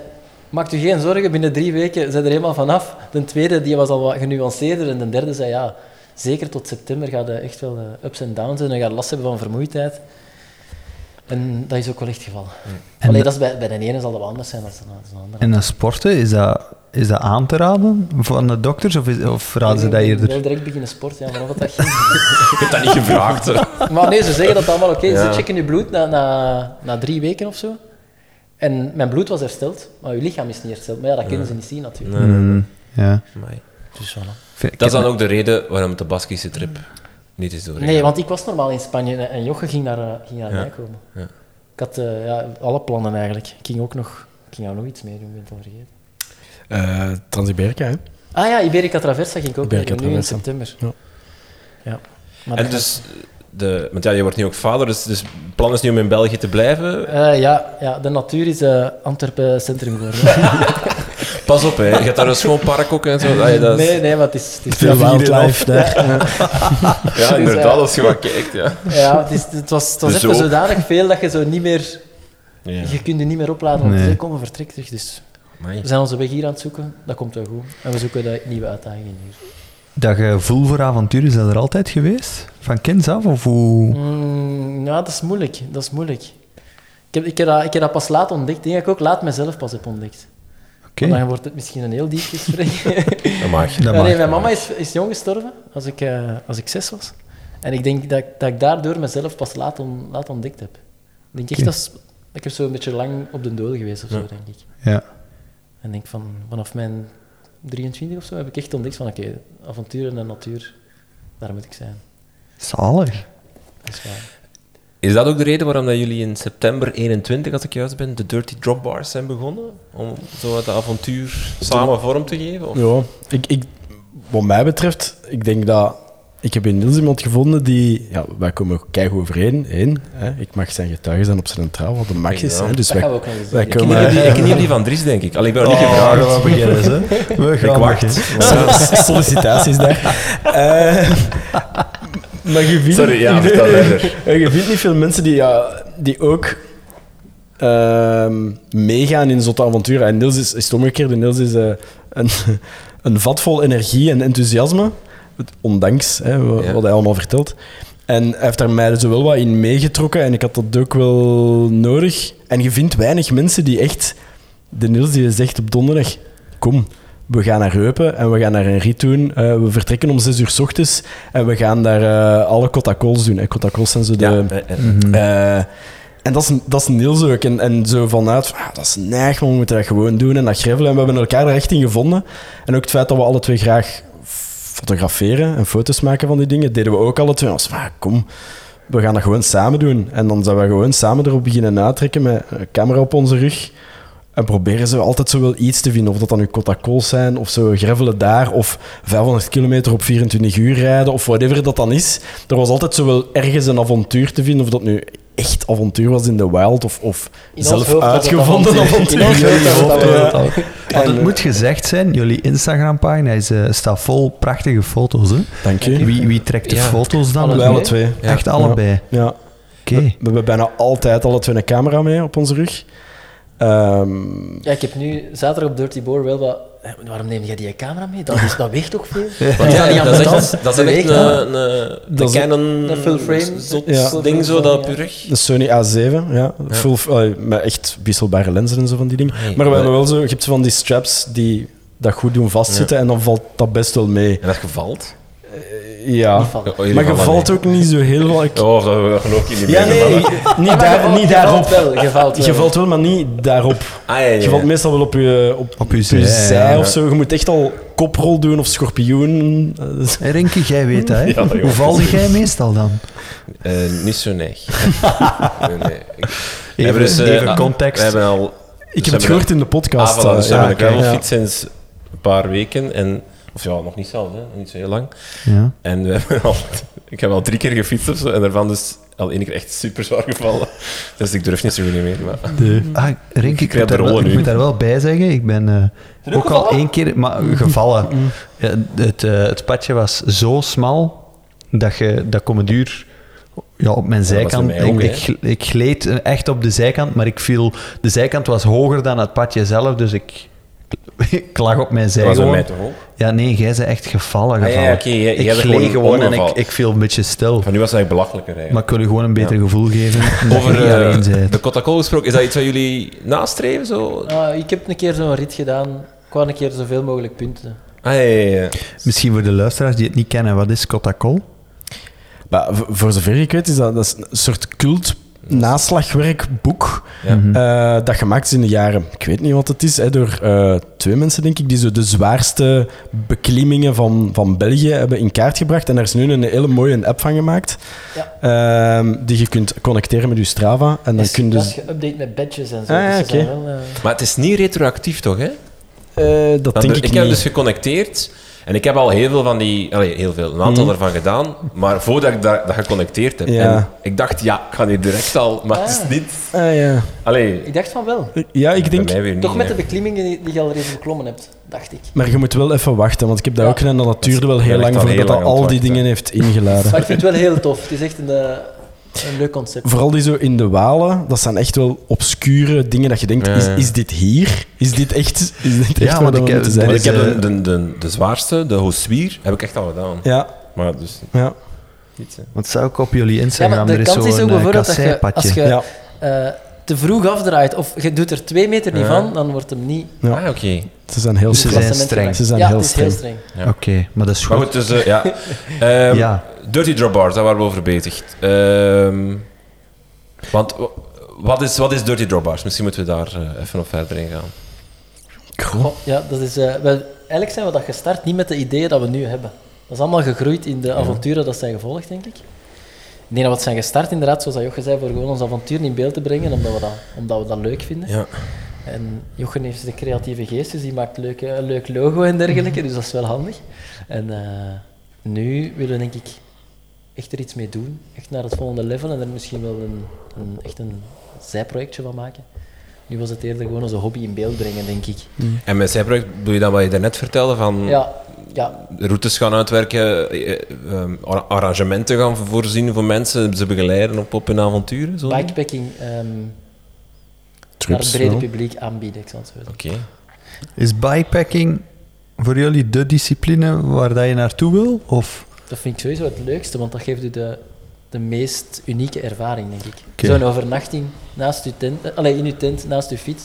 maak u geen zorgen, binnen drie weken zijn er helemaal vanaf. De tweede die was al wat genuanceerder en de derde zei, ja, zeker tot september gaat er echt wel eh, ups en downs zijn en je gaat last hebben van vermoeidheid. En dat is ook wel echt het geval. En Allee, de- dat is bij, bij de ene zal dat wel anders zijn dan bij de andere. En dat sporten, is dat, is dat aan te raden van de dokters of, is, of raden ze dat Ik wil eerder? direct beginnen sporten, ja, dat ging. Ik heb dat niet gevraagd. hè. Maar nee, ze zeggen dat allemaal oké. Ja. Ze checken je bloed na, na, na drie weken of zo. En mijn bloed was hersteld, maar je lichaam is niet hersteld. Maar ja, dat kunnen ze niet zien natuurlijk. Nee, nee, nee. Mm, ja. Amai. Dus voilà. Dat is dan ook de reden waarom de Baskische trip niet is doorgegaan. Nee, want ik was normaal in Spanje en- Joche ging naar, eh, ging naar Ja. mij komen. Ja. Ik had eh, ja, alle plannen eigenlijk. Ik ging ook nog, ik ging ook nog iets meedoen, ik ben het al vergeten. Eh, Transiberica, hè? Ah ja, Iberica Traversa ging ik ook Iberica nu in september. Ja. Ja. Maar En dus, de, want ja, je wordt nu ook vader, dus, dus het plan is nu om in België te blijven. gaat- Eh, ja, ja, de natuur is eh, Antwerpen centrum geworden. Pas op, hè. je hebt daar een schoon park ook en zo. Allee, dat is- nee, nee, maar het is... Het is Veel wildlife daar. Dus, Ja, eh, inderdaad, als je wat kijkt. Ja. Ja, het, is, het was, het was Dus even ook. zodanig veel dat je zo niet meer... Ja. Je kunt je niet meer opladen, want Nee. ze komen vertrek terug. Dus Amai. we zijn onze weg hier aan het zoeken. Dat komt wel goed. En we zoeken de nieuwe uitdagingen hier. Dat gevoel voor avontuur, is dat er altijd geweest? Van kinds af? Of hoe... Mm, ja, dat is moeilijk. Dat is moeilijk. Ik heb, ik, heb dat, ik heb dat pas laat ontdekt. Ik denk dat ik ook laat mezelf pas heb ontdekt. Oké, Want Dan wordt het misschien een heel diep gesprek. Dat mag. dat Ja, mag. nee, mijn mama is, is jong gestorven, als ik, eh, als ik zes was. En ik denk dat, ik- dat ik daardoor mezelf pas laat, on- laat ontdekt heb. Ik denk echt, dat ik heb zo een beetje lang op de doel geweest of zo, Ja. denk ik. Ja. En ik denk van, vanaf mijn 23 of zo heb ik echt ontdekt van, oké, avontuur en de natuur, daar moet ik zijn. Zalig. Dat is waar. Is dat ook de reden waarom dat jullie in september 21, als ik juist ben, de Dirty Drop Bars zijn begonnen? Om zo het avontuur samen vorm te geven? Of? Ja, ik, ik, wat mij betreft, ik denk dat... Ik heb in Niels iemand gevonden die... Ja, wij komen keihard overeen. Één, hè, ik mag zijn getuige zijn op zijn trouw, wat de max is. Hè, dus wij, gaan we ook nog eens wij doen. Ik ken niet die- van Dries, denk ik. Allee, ik ben nog niet Oh, gevraagd. we beginnen, hè. We gaan Ik wacht. sollicitaties daar. Eh, maar je vindt, Sorry, ja, vertel verder. Je vindt niet veel mensen die, ja, die ook ehm, meegaan in zo'n avontuur. En Niels is, is het omgekeerde. Niels is eh, een, een vat vol energie en enthousiasme. Ondanks hè, wat, Ja. wat hij allemaal vertelt. En hij heeft daar mij dus wel wat in meegetrokken. En ik had dat ook wel nodig. En je vindt weinig mensen die echt... De Niels die zegt op donderdag... Kom, we gaan naar Heupen en we gaan daar een rit doen. Eh, we vertrekken om zes uur s ochtends en we gaan daar eh, alle cotacols doen. En cotacols zijn zo de... Ja. Eh, en dat is, dat is Niels ook. En, en zo vanuit, van, ah, dat is neig, maar we moeten dat gewoon doen. En dat grevelen. En we hebben elkaar er echt in gevonden. En ook het feit dat we alle twee graag fotograferen en foto's maken van die dingen, deden we ook alle twee. Van, ah, kom, we gaan dat gewoon samen doen. En dan zijn we gewoon samen erop beginnen natrekken met een camera op onze rug. En proberen ze altijd zo iets te vinden. Of dat dan nu cotacols zijn, of zo grevelen daar, of 500 kilometer op 24 uur rijden, of whatever dat dan is. Er was altijd zo wel ergens een avontuur te vinden. Of dat nu echt avontuur was in de wild, of, of zelf uitgevonden avontuur. In het Ja. avontuur. Want het En, moet gezegd zijn, jullie Instagram-pagina is, eh, staat vol prachtige foto's. Hè? Dank je. Wie, wie trekt de Ja. foto's dan? Alle Wij alle twee. Ja. Echt allebei. Ja. Oké. We, we hebben bijna altijd alle twee een camera mee op onze rug. Ehm, Ja, ik heb nu zaterdag op Dirty Boar wel wat... Eh, Waarom neem jij die camera mee? Dat, is, dat weegt toch veel? Want Ja, ja, niet dat is de tand. dat is echt Weegt, een, een, een, Dat is- Canon Een full frame. zot Ja. ding zo dat rug. de Sony A7, ja. Full, met echt wisselbare lenzen en zo van die dingen. Nee, maar we hebben wel zo, je hebt zo van die straps die dat goed doen vastzitten en dan valt dat best wel mee. En dat gevalt. Ja. Niet van. Oh, Maar je valt ook niet zo heel veel. Ik- Oh, dat geloof ik niet Ja, nee, niet, Ja, daar, je valt- niet daarop. valt wel, je valt wel. Je valt wel, maar niet daarop. Ah, ja, ja, Je ja. valt meestal wel op je, op, Op je zij, zij ja. of zo. Je moet echt al koprol doen of schorpioen. Eh, Hey, Rinke, jij weet dat, hè? Ja, dat Hoe valde jij meestal dan? Eh, niet zo neig. nee, Even, hebben dus, eh, even ah, context. We hebben al... Ik heb het gehoord in de podcast. Ah, voilà, dus we eh, hebben een ja, gravelfiets sinds een paar weken. En, of ja, nog niet zelf, hè. niet zo heel lang. Ja. En we hebben al, ik heb al drie keer gefietst of zo, en daarvan dus al één keer echt super zwaar gevallen. Dus ik durf niet zo goed meer. Maar... De, ah, Rinke, ik, moet daar, wel, ik moet daar wel bij zeggen. Ik ben eh, ook al één keer maar, gevallen. Ja, het, eh, het padje was zo smal dat, je, dat kon me duur ja, op mijn zijkant. bij mij ook, ik, ik gleed echt op de zijkant, maar ik viel, de zijkant was hoger dan het padje zelf, dus ik, ik lag op mijn zij Dat was mij toch ook? Ja, nee, jij bent echt gevallen. Ah, ja, jij- jij ik gleed gewoon en ik, ik viel een beetje stil. Van nu was het eigenlijk belachelijker eigenlijk. Maar ik wil je gewoon een beter gevoel geven. Over je niet eh, alleen bent. de Cotacola gesproken, is dat iets wat jullie nastreven? Zo? Ah, ik heb een keer zo'n rit gedaan. Ik wou een keer zoveel mogelijk punten. Ah, ja, ja, ja. Misschien voor de luisteraars die het niet kennen, wat is Kotakol? Maar v- voor zover ik weet, is dat, dat is een soort cult naslagwerkboek. Ja. Mhm. eh, dat gemaakt is in de jaren, ik weet niet wat het is, hè, door eh, twee mensen denk ik, die zo de zwaarste beklimmingen van, van België hebben in kaart gebracht. En daar is nu een hele mooie app van gemaakt, ehm, die je kunt connecteren met je Strava. En dan Is- kun je Dat dus... is geüpdate met badges en zo. Ah, ja, dus wel, eh, Maar het is niet retroactief, toch? Hè? eh, dat Want denk ik ik, heb niet. dus geconnecteerd en ik heb al heel veel van die, allee, heel veel, een aantal Mhm. ervan gedaan, maar voordat ik dat, dat geconnecteerd heb. Ja. En ik dacht, ja, ik ga hier direct al, maar het Ah. is niet. Ah, ja. Allee, Ik dacht van wel. ja, ik bij denk... mij weer niet. Toch met de beklimmingen die, die je al eens beklommen hebt, dacht ik. Maar je moet wel even wachten, want ik heb dat Ja. ook gedaan en dat duurde wel heel lang voordat dat al die dingen heeft ingeladen. Maar ik vind het wel heel tof. Het is echt een, eh, een leuk concept. Vooral die zo in de Walen, dat zijn echt wel obscure dingen dat je denkt, Ja, is, ja. is dit hier? Is dit echt, is dit echt Ja, waar want dat ik heb- moeten zijn? Maar ik heb eh, de, de, de, de zwaarste, de Hooswier, heb ik echt al gedaan. Ja, Maar dus ja, iets. Wat zou ik op jullie Ja, Instagram? maar de er is kans is ook zo'n eh, bijvoorbeeld dat je, als je ja. eh, te vroeg afdraait of je doet er twee meter niet Ja. van, dan wordt hem niet... Ja. Ah, oké. Ze zijn heel Dus ze streng. zijn streng. Ze zijn ja, heel het is heel streng. streng. Ja. Oké, maar dat is goed. goed, dus eh, ja. Ehm, ja. Dirty Drop Bars, daar waren we over bezig. Ehm, want wat is, wat is Dirty Drop Bars? Misschien moeten we daar eh, even op verder in gaan. Goh, ja, dat is... eh, wel, eigenlijk zijn we dat gestart niet met de ideeën dat we nu hebben. Dat dat is allemaal gegroeid in de avonturen dat zijn gevolgd, denk ik. Ik denk dat we het zijn gestart, inderdaad, zoals dat Joche zei, voor gewoon ons avontuur in beeld te brengen, omdat we dat, omdat we dat leuk vinden. Ja. En Jochen heeft de creatieve geest, dus die maakt leuke, een leuk logo en dergelijke, dus dat is wel handig. En eh, nu willen we denk ik echt er iets mee doen, echt naar het volgende level en er misschien wel een, een, echt een zijprojectje van maken. Nu was het eerder gewoon onze hobby in beeld brengen, denk ik. En met zijn project doe je dan wat je daarnet vertelde, van Ja, ja, routes gaan uitwerken, eh, eh, ar- arrangementen gaan voorzien voor mensen, ze begeleiden op, op hun avonturen? Zo? Oké. bikepacking ehm, naar het brede publiek aanbieden, ik zal het zo zeggen. Is bikepacking voor jullie de discipline waar dat je naartoe wil? Of? Dat vind ik sowieso het leukste, want dat geeft u de, de meest unieke ervaring, denk ik. Oké. Zo'n overnachting naast uw tent, eh, allee, in uw tent, naast uw fiets.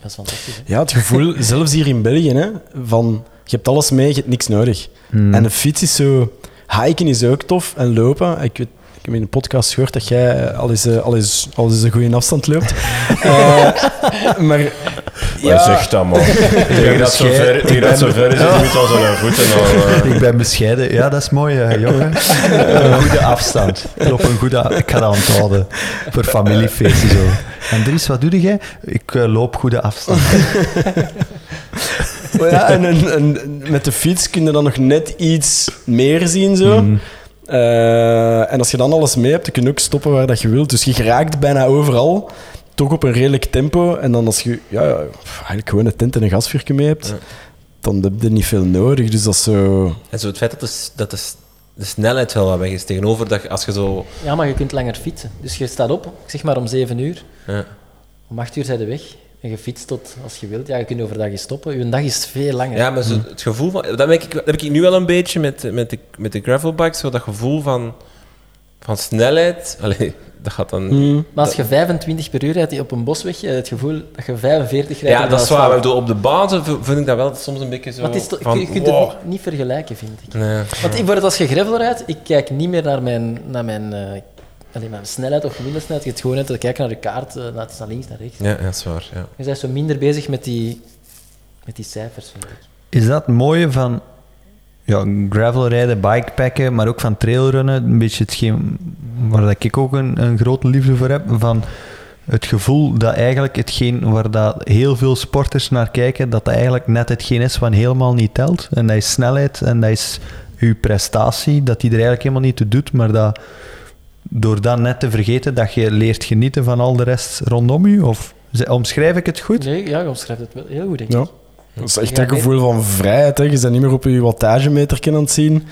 Dat is fantastisch. hè? Ja, het gevoel, zelfs hier in België, hè, van je hebt alles mee, je hebt niks nodig. Hmm. En een fiets is zo... Hiken is ook tof en lopen. Ik, weet, ik heb in een podcast gehoord dat jij al eens, eh, al eens, al eens een goede afstand loopt. Eh, maar... Ja. Zeg dat, man. Tegen dat zo ver, tegen dat zo ver is, het moet al zo'n voeten al... eh. Ik ben bescheiden. Ja, dat is mooi, eh, jongen. Een goede afstand. Ik loop een goede... Ik ga dat onthouden. Voor familiefeesten zo. En Dries, wat doe jij? Ik eh, loop goede afstand. Maar ja, en, en, en met de fiets kun je dan nog net iets meer zien. Zo. Mhm. Eh, en als je dan alles mee hebt, dan kun je ook stoppen waar dat je wilt. Dus je geraakt bijna overal, toch op een redelijk tempo. En dan als je ja, eigenlijk gewoon een tent en een gasvuurtje mee hebt, Ja. dan heb je niet veel nodig. Dus dat is zo... En zo het feit dat, de, dat de, de snelheid wel wat weg is, tegenover dat als je zo... Ja, maar je kunt langer fietsen. Dus je staat op, ik zeg maar om 7 uur. Ja. Om 8 uur zijn je weg. En je fietst tot als je wilt. Ja, je kunt overdag eens stoppen. Je dag is veel langer. Ja, maar zo het gevoel van... Dat heb ik, dat heb ik nu wel een beetje met, met, de, met de gravelbikes, zo dat gevoel van, van snelheid. Allee, dat gaat dan... Hmm. Maar als je 25 per uur rijdt op een bosweg, heb je het gevoel dat je 45 rijdt. Ja, op dat is waar. bedoel, op de baan vind ik dat wel soms een beetje zo Maar het is van... je kunt wow. het niet, niet vergelijken, vind ik. Nee. Want ik, als je gravel rijdt, ik kijk niet meer naar mijn, naar mijn, eh, allee, mijn snelheid of gemiddelde snelheid. Je hebt gewoon net te kijken naar de kaart, eh, naar, naar links, naar rechts. Ja, ja, dat is waar. Ja. Je bent zo minder bezig met die, met die cijfers, vind ik. Is dat het mooie van ja, gravelrijden, bikepacken, maar ook van trailrunnen? Een beetje hetgeen waar dat ik ook een, een grote liefde voor heb. Van het gevoel dat eigenlijk hetgeen waar dat heel veel sporters naar kijken, dat dat eigenlijk net hetgeen is wat helemaal niet telt. En dat is snelheid en dat is uw prestatie, dat die er eigenlijk helemaal niet toe doet, maar dat door dat net te vergeten, dat je leert genieten van al de rest rondom u? Of omschrijf ik het goed? Nee, ja, je omschrijft het wel heel goed, denk Ja. ik. Dat is echt Ja, dat gevoel van vrijheid. Hè. Je bent niet meer op je wattagemeter aan het zien.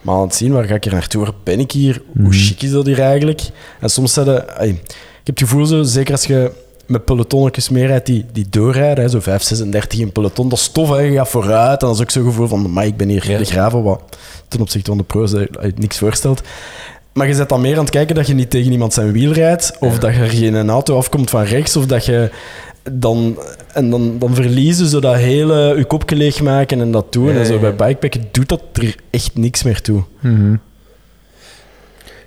Maar aan het zien, waar ga ik hier naartoe? Waar ben ik hier? Mhm. Hoe chic is dat hier eigenlijk? En soms ai, ik heb het gevoel, zo, zeker als je met pelotonnetjes meer rijdt die, die doorrijden, hè, zo 5, 36 in peloton, dat is tof, hè. je gaat vooruit. En dat is ook zo'n gevoel van, maar ik ben hier Ja. de gravel, wat ten opzichte van de pro's niks voorstelt. Maar je zet dan meer aan het kijken dat je niet tegen iemand zijn wiel rijdt, of Ja. dat er geen een auto afkomt van rechts, of dat je dan, en dan, dan verliezen ze dat hele je kopje leegmaken en dat doen. Ja, en zo ja. bij bikepacken doet dat er echt niks meer toe. Mhm.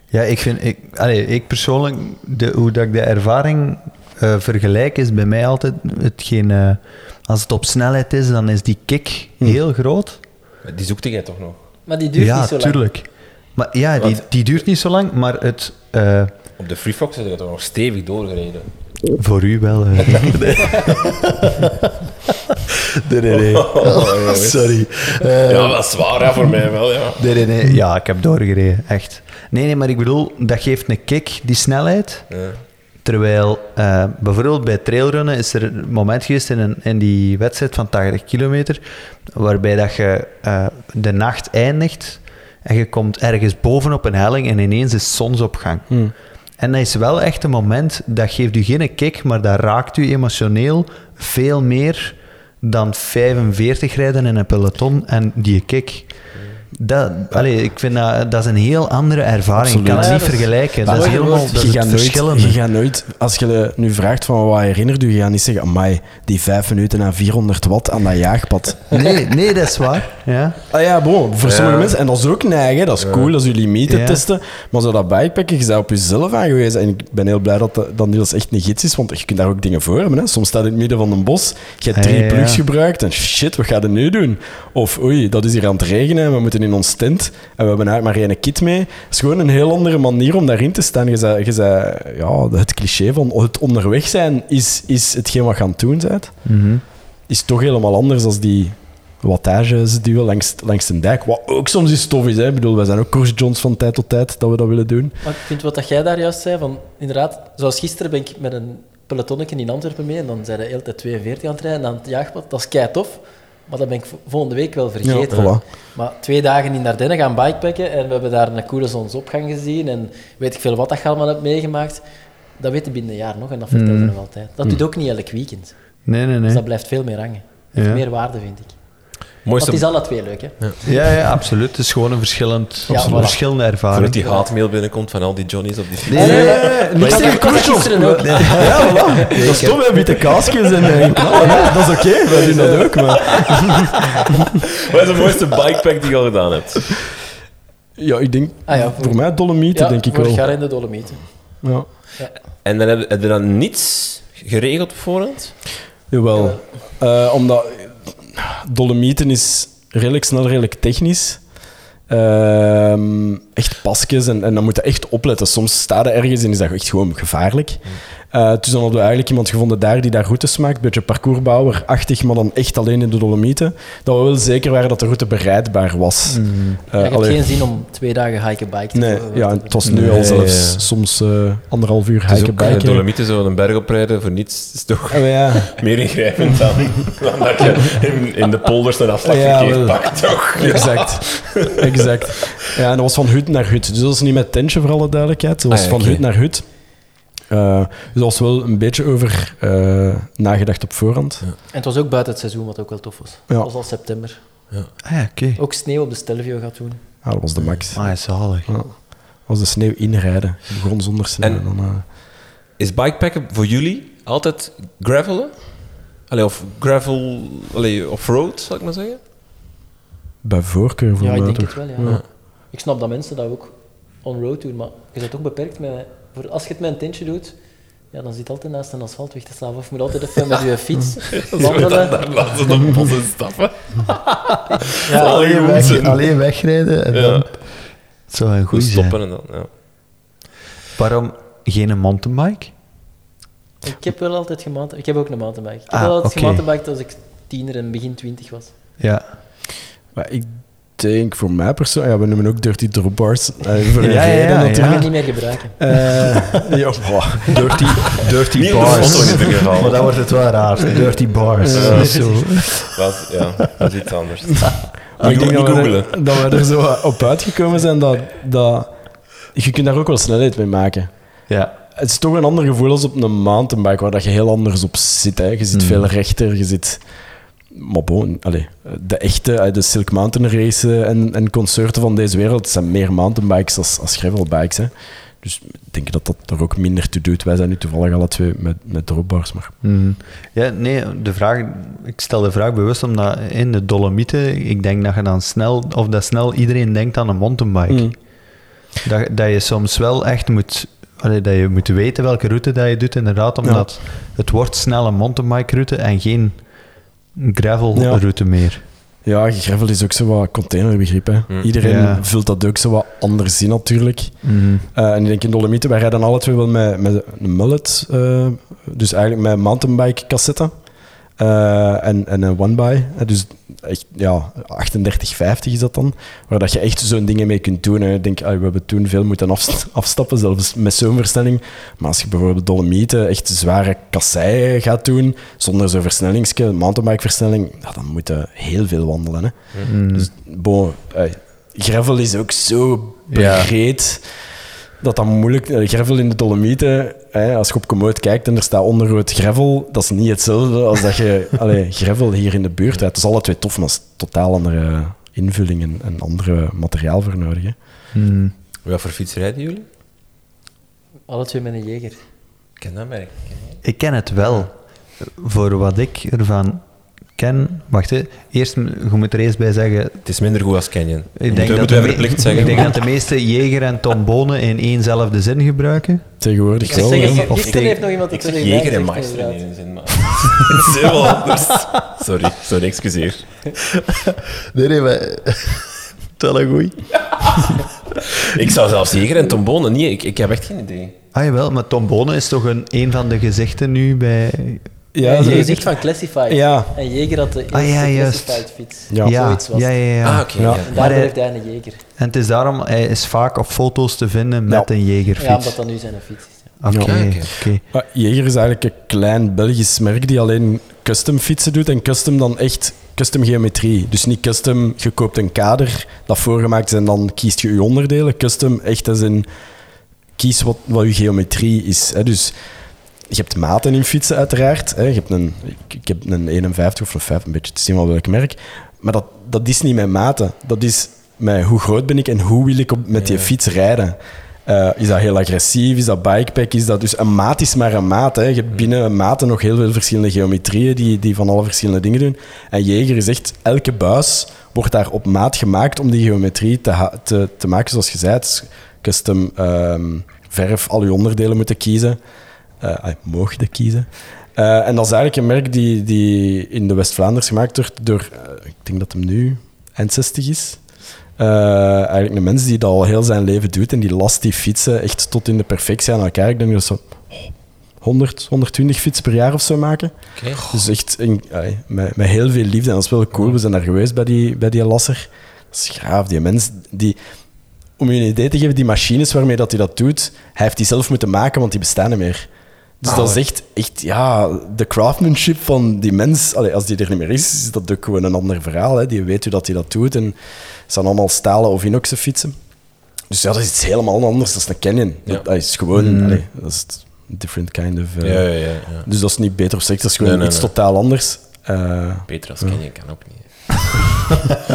Ja, ik vind, ik, allee, ik persoonlijk, de, hoe dat ik de ervaring eh, vergelijk, is bij mij altijd hetgeen, eh, als het op snelheid is, dan is die kick Hm. heel groot. Maar Die zoekte jij toch nog? Maar die duurt ja, niet zo lang. tuurlijk. Maar ja, die, die duurt niet zo lang, maar het, eh, Op de Free Fox heb je toch nog stevig doorgereden? voor u wel. eh. nee, nee, nee. Oh, Sorry. Eh, Ja, dat is waar, hè, voor mij wel, ja. Nee, nee, nee. Ja, ik heb doorgereden, echt. Nee, nee, maar ik bedoel, dat geeft een kick, die snelheid. ja. Terwijl bijvoorbeeld bij trailrunnen is er een moment geweest in, een, in die wedstrijd van 80 kilometer, waarbij dat je de nacht eindigt en je komt ergens boven op een helling en ineens is zonsopgang. En dat is wel echt een moment, dat geeft u geen kick, maar dat raakt u emotioneel veel meer dan 45 rijden in een peloton en die kick. Dat, allee, ik vind dat, dat is een heel andere ervaring. Ik kan het niet vergelijken. dat Dat is helemaal dat je, gaat nooit, je gaat nooit, als je nu vraagt van wat herinnert u, je gaat niet zeggen, amai, die vijf minuten aan 400 watt aan dat jaagpad. Nee, nee, dat is waar. Ja. Ah ja, bon, voor Ja. sommige mensen, en dat is ook neigen, dat is cool, dat is je limieten Ja. testen, maar zo dat bikepacken, je bent op jezelf aangewezen. En ik ben heel blij dat dat Niels echt een gids is, want je kunt daar ook dingen voor hebben. Hè. Soms staat in het midden van een bos, je hebt Ah, drie ja, ja. plugs gebruikt en shit, wat ga je nu doen? Of oei, dat is hier aan het regenen en we moeten in ons tent en we hebben eigenlijk maar één kit mee. Het is gewoon een heel andere manier om daarin te staan. Je zei, je zei ja, het cliché van het onderweg zijn is, is hetgeen wat je aan het doen bent. Mhm. Is toch helemaal anders dan die wattages duwen langs, langs de dijk. Wat ook soms is tof is. Hè. Ik bedoel, wij zijn ook Course Johns van tijd tot tijd dat we dat willen doen. Maar ik vind wat dat jij daar juist zei, van inderdaad, zoals gisteren ben ik met een pelotonnetje in Antwerpen mee en dan zijn de hele tijd 42 aan het rijden aan het jaagpad. Dat is kei tof, maar dat ben ik vo- volgende week wel vergeten. Ja, voilà. Maar twee dagen in Ardennen gaan bikepacken en we hebben daar een coole zonsopgang gezien en weet ik veel wat dat je allemaal hebt meegemaakt. Dat weet je binnen een jaar nog en dat vertel je Mm. nog altijd. Dat doet ook niet elk weekend. Nee, nee, Dus nee. dat blijft veel meer hangen. Heeft Ja. meer waarde, vind ik. Mooiste, het is alle twee leuk, hè? Ja, ja, absoluut. Het is gewoon een verschillend, Ja, voilà. verschillende voordat ervaring. die haatmail binnenkomt van al die Johnny's op die Nee, nee, nee. Niks Ik Johns. gisteren ook. Ja, voilà. Dat is tof, hè, witte kaasjes en, knallen. Hè. Dat is oké, wij doen dat ook. Maar... Wat is de mooiste bikepack die je al gedaan hebt? Ja, ik denk, Ah ja, voor- voor mij Dolomieten, Ja, denk ik vorig wel. jaar in de Dolomieten. Ja. En dan heb, heb je dan niets geregeld op voorhand? Jawel. Eh, omdat Dolomieten is redelijk snel, redelijk technisch. Ehm, echt pasjes en, en dan moet je echt opletten. Soms staat er ergens en is dat echt gewoon gevaarlijk. Eh, dus dan hadden we eigenlijk iemand gevonden daar die daar routes maakt. Een beetje parcoursbouwer-achtig, maar dan echt alleen in de Dolomieten. Dat we wel zeker waren dat de route bereidbaar was. Eh, Ja, je hebt allee, geen zin om twee dagen hiken bike te Nee, ja, het was nu Nee, al zelfs ja. soms eh, anderhalf uur hiken eh, biken. Dolomieten zo een berg oprijden voor niets is toch maar ja. meer ingrijpend dan, dan dat je in, in de polders een afslagverkeer Ja, pakt, toch? Exact. exact. Ja, en dat was van hut naar hut. Dus dat is niet met tentje, voor alle duidelijkheid. Dat was Ah, ja, van hut naar hut. Eh, dus dat was wel een beetje over eh, nagedacht op voorhand. En het was ook buiten het seizoen, wat ook wel tof was. Ja. Het was al september. Ah, ja, oké. Ook sneeuw op de Stelvio gaat doen. Ja, dat was de max. Ah, zalig. Ja. Als de sneeuw inrijden. Het begon zonder sneeuw. En- dan, eh, Is bikepacken voor jullie altijd gravelen? Allee, of gravel, allee, off-road, zal ik maar zeggen? bij voorkeur voor Ja, ik mij denk het wel, ja. Ik snap dat mensen dat ook on-road doen, maar je bent ook beperkt met... Voor, als je het met een tentje doet, ja, dan zit altijd naast een asfaltweg te slapen. Of je moet altijd even met je fiets wandelen. Dan laten ze de bossen stappen. Ja, alleen, weg, alleen wegrijden en Ja. dan... Het zou een Goed goeie zijn. stoppen en dan, ja. Waarom geen mountainbike? Ik heb wel altijd gemountain... Ik heb ook een mountainbike. Ik heb Ah, wel altijd gemountainbiked als ik tiener en begin twintig was. Ja. Maar ik denk voor mij persoonlijk... Ja, we noemen ook dirty drop bars. eh, voor Ja, ja, ja, Ik kan natuurlijk. niet meer gebruiken. Eh, ja, boah. Dirty, dirty de bars. in geval. Maar dan wordt het wel raar. Dirty bars. Ja. Zo. Wat, ja, dat is iets anders. Maar ik denk dat we, er, dat we er zo op uitgekomen zijn dat, dat... Je kunt daar ook wel snelheid mee maken. Ja. Het is toch een ander gevoel als op een mountainbike, waar dat je heel anders op zit. Hè. Je zit Mm. veel rechter, je zit... Maar bon, allee, de echte, eh, de Silk Mountain racen en, en concerten van deze wereld zijn meer mountainbikes als, als gravelbikes. Hè. Dus ik denk dat dat er ook minder toe doet. Wij zijn nu toevallig alle twee met, met dropbars, maar... Mhm. Ja, nee, de vraag, ik stel de vraag bewust omdat in de Dolomieten, ik denk dat je dan snel, of dat snel iedereen denkt aan een mountainbike. Mm. Dat, dat je soms wel echt moet, allee, dat je moet weten welke route dat je doet, inderdaad, omdat het wordt snel een mountainbike route en geen gravel Ja. route meer. Ja, gravel is ook zo wat containerbegrip. Hè. Mm. Iedereen Ja. vult dat ook zo wat anders in, natuurlijk. Mhm. Eh, en ik denk in Dolomieten, wij rijden alle twee wel met, met een mullet. eh, dus eigenlijk met mountainbike Eh, en, en een one-by. Eh, dus echt, ja, 38,50 is dat dan. Waar dat je echt zo'n dingen mee kunt doen. Hè. Ik denk, ah, we hebben toen veel moeten afst- afstappen, zelfs met zo'n versnelling. Maar als je bijvoorbeeld Dolomieten echt zware kasseien gaat doen, zonder zo'n versnellingsje, mountainbike versnelling, ja, dan moet je heel veel wandelen. Hè. Mhm. Dus, bon, eh, gravel is ook zo Ja. Dat dat moeilijk... eh, gravel in de Dolomieten, hè, als je op Komoot kijkt en er staat onderrood gravel, dat is niet hetzelfde als dat je allee, gravel hier in de buurt hebt. Het is alle twee tof, maar het is totaal andere invulling en, en andere materiaal voor nodig. Hè. Wat voor fiets rijden jullie? Alle twee met een jeger. Ik ken dat merk. Ik ken het wel. Voor wat ik ervan ken... Wacht, hè. Eerst, je moet er eerst bij zeggen... Het is minder goed als Canyon. Ik denk, we- dat moeten de wij me- verplicht zeggen. ik denk dat de meeste jeger en tombonen in éénzelfde zin gebruiken. Tegenwoordig Ik wel. Of tegen- heeft nog iemand Ik zeg jeger en meister in één zin, maar... Het is heel anders. Sorry, sorry, excuseer. Nee, nee, maar... Wel een goeie. Ik zou zelfs Jeger en Tombone niet... Ik, ik heb echt geen idee. Ah jawel, maar Tom Bonen is toch een, een van de gezichten nu bij... Ja, Ja, je zegt van Classified. Ja. En Jeger had de eerste Ah, ja. Classified fiets. Ja. ja, Zoiets was ja, ja, ja. Ah, oké. Ja. ja. En Maar daardoor hij- heeft hij een Jeger. En het is daarom, hij is vaak op foto's te vinden met Ja. een Ja, Jegerfiets. omdat dat nu zijn fiets is. ja. Oké, Ja, oké. Ah, Jaeger is eigenlijk een klein Belgisch merk die alleen custom fietsen doet. En custom dan echt custom geometrie. Dus niet custom, je koopt een kader dat voorgemaakt is en dan kiest je je onderdelen. Custom echt als in kies wat, wat je geometrie is. Hè. Dus je hebt maten in fietsen uiteraard. Hè. Je hebt een, ik, heb een 51 of een 5, een beetje te zien wel welk merk. Maar dat, dat is niet mijn maten. Dat is met hoe groot ben ik en hoe wil ik op, met die fiets rijden. Eh, is dat heel agressief? Is dat bikepack? Is dat dus een maat is maar een maat. Hè. Je hebt binnen maten nog heel veel verschillende geometrieën die, die van alle verschillende dingen doen. En Jeger is echt, elke buis wordt daar op maat gemaakt om die geometrie te, te, te maken zoals je zei. Het custom ehm, verf, al je onderdelen moeten kiezen. Eh ah, mogen kiezen. Eh, en dat is eigenlijk een merk die, die in de West-Vlaanders gemaakt wordt door, eh, ik denk dat hem nu eind 60 is. Eigenlijk een mens die dat al heel zijn leven doet en die last die fietsen echt tot in de perfectie aan elkaar. Ik denk dat ze oh, 100, 120 fietsen per jaar of zo maken. Dus echt in- met, met heel veel liefde. En dat is wel cool. We zijn daar geweest bij die, bij die lasser. Dat is graaf. Die mens, die, om je een idee te geven, die machines waarmee dat hij dat doet, hij heeft die zelf moeten maken, want die bestaan niet meer. Dus dat is echt, echt ja, de craftsmanship van die mens. Allee, als die er niet meer is, is dat ook gewoon een ander verhaal. Hè. Die weet hoe dat hij dat doet. En het zijn allemaal stalen of inoxen fietsen. Dus ja, dat is iets helemaal anders. Dat is een Canyon. Ja. Dat, dat is gewoon... allee, dat is een different kind of... eh, Ja, ja, ja, ja. dus dat is niet beter of slechter, dat is gewoon Nee, nee, iets nee. totaal anders. Eh, Beter als Canyon kan ook niet.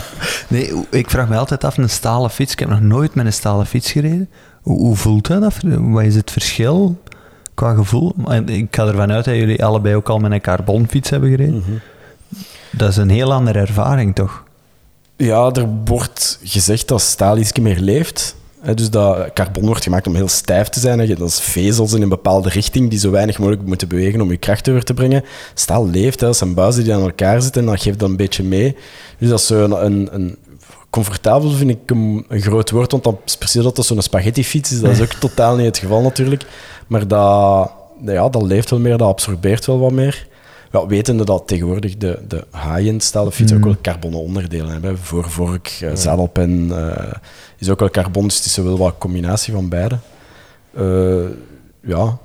Nee, ik vraag me altijd af, een stalen fiets. Ik heb nog nooit met een stalen fiets gereden. Hoe, hoe voelt dat? Wat is het verschil qua gevoel? En Ik ga ervan uit dat jullie allebei ook al met een carbonfiets hebben gereden. Dat is een heel andere ervaring, toch? ja, er wordt gezegd dat staal iets meer leeft. Dus dat carbon wordt gemaakt om heel stijf te zijn. Dat is vezels in een bepaalde richting die zo weinig mogelijk moeten bewegen om je kracht over te brengen. Staal leeft, hè. dat zijn buizen die aan elkaar zitten en dat geeft dat een beetje mee. Dus dat is zo een, een, een comfortabel vind ik een, een groot woord, want dat is precies dat dat zo'n spaghettifiets is. Dat is ook totaal niet het geval natuurlijk. Maar dat, ja, dat leeft wel meer, dat absorbeert wel wat meer. Ja, wetende dat tegenwoordig de, de high-end stalen fietsen ook wel carbonnen onderdelen hebben. Voorvork, eh, zadelpen eh, is ook wel carbon, dus het is wel wat combinatie van beide. Eh, ja,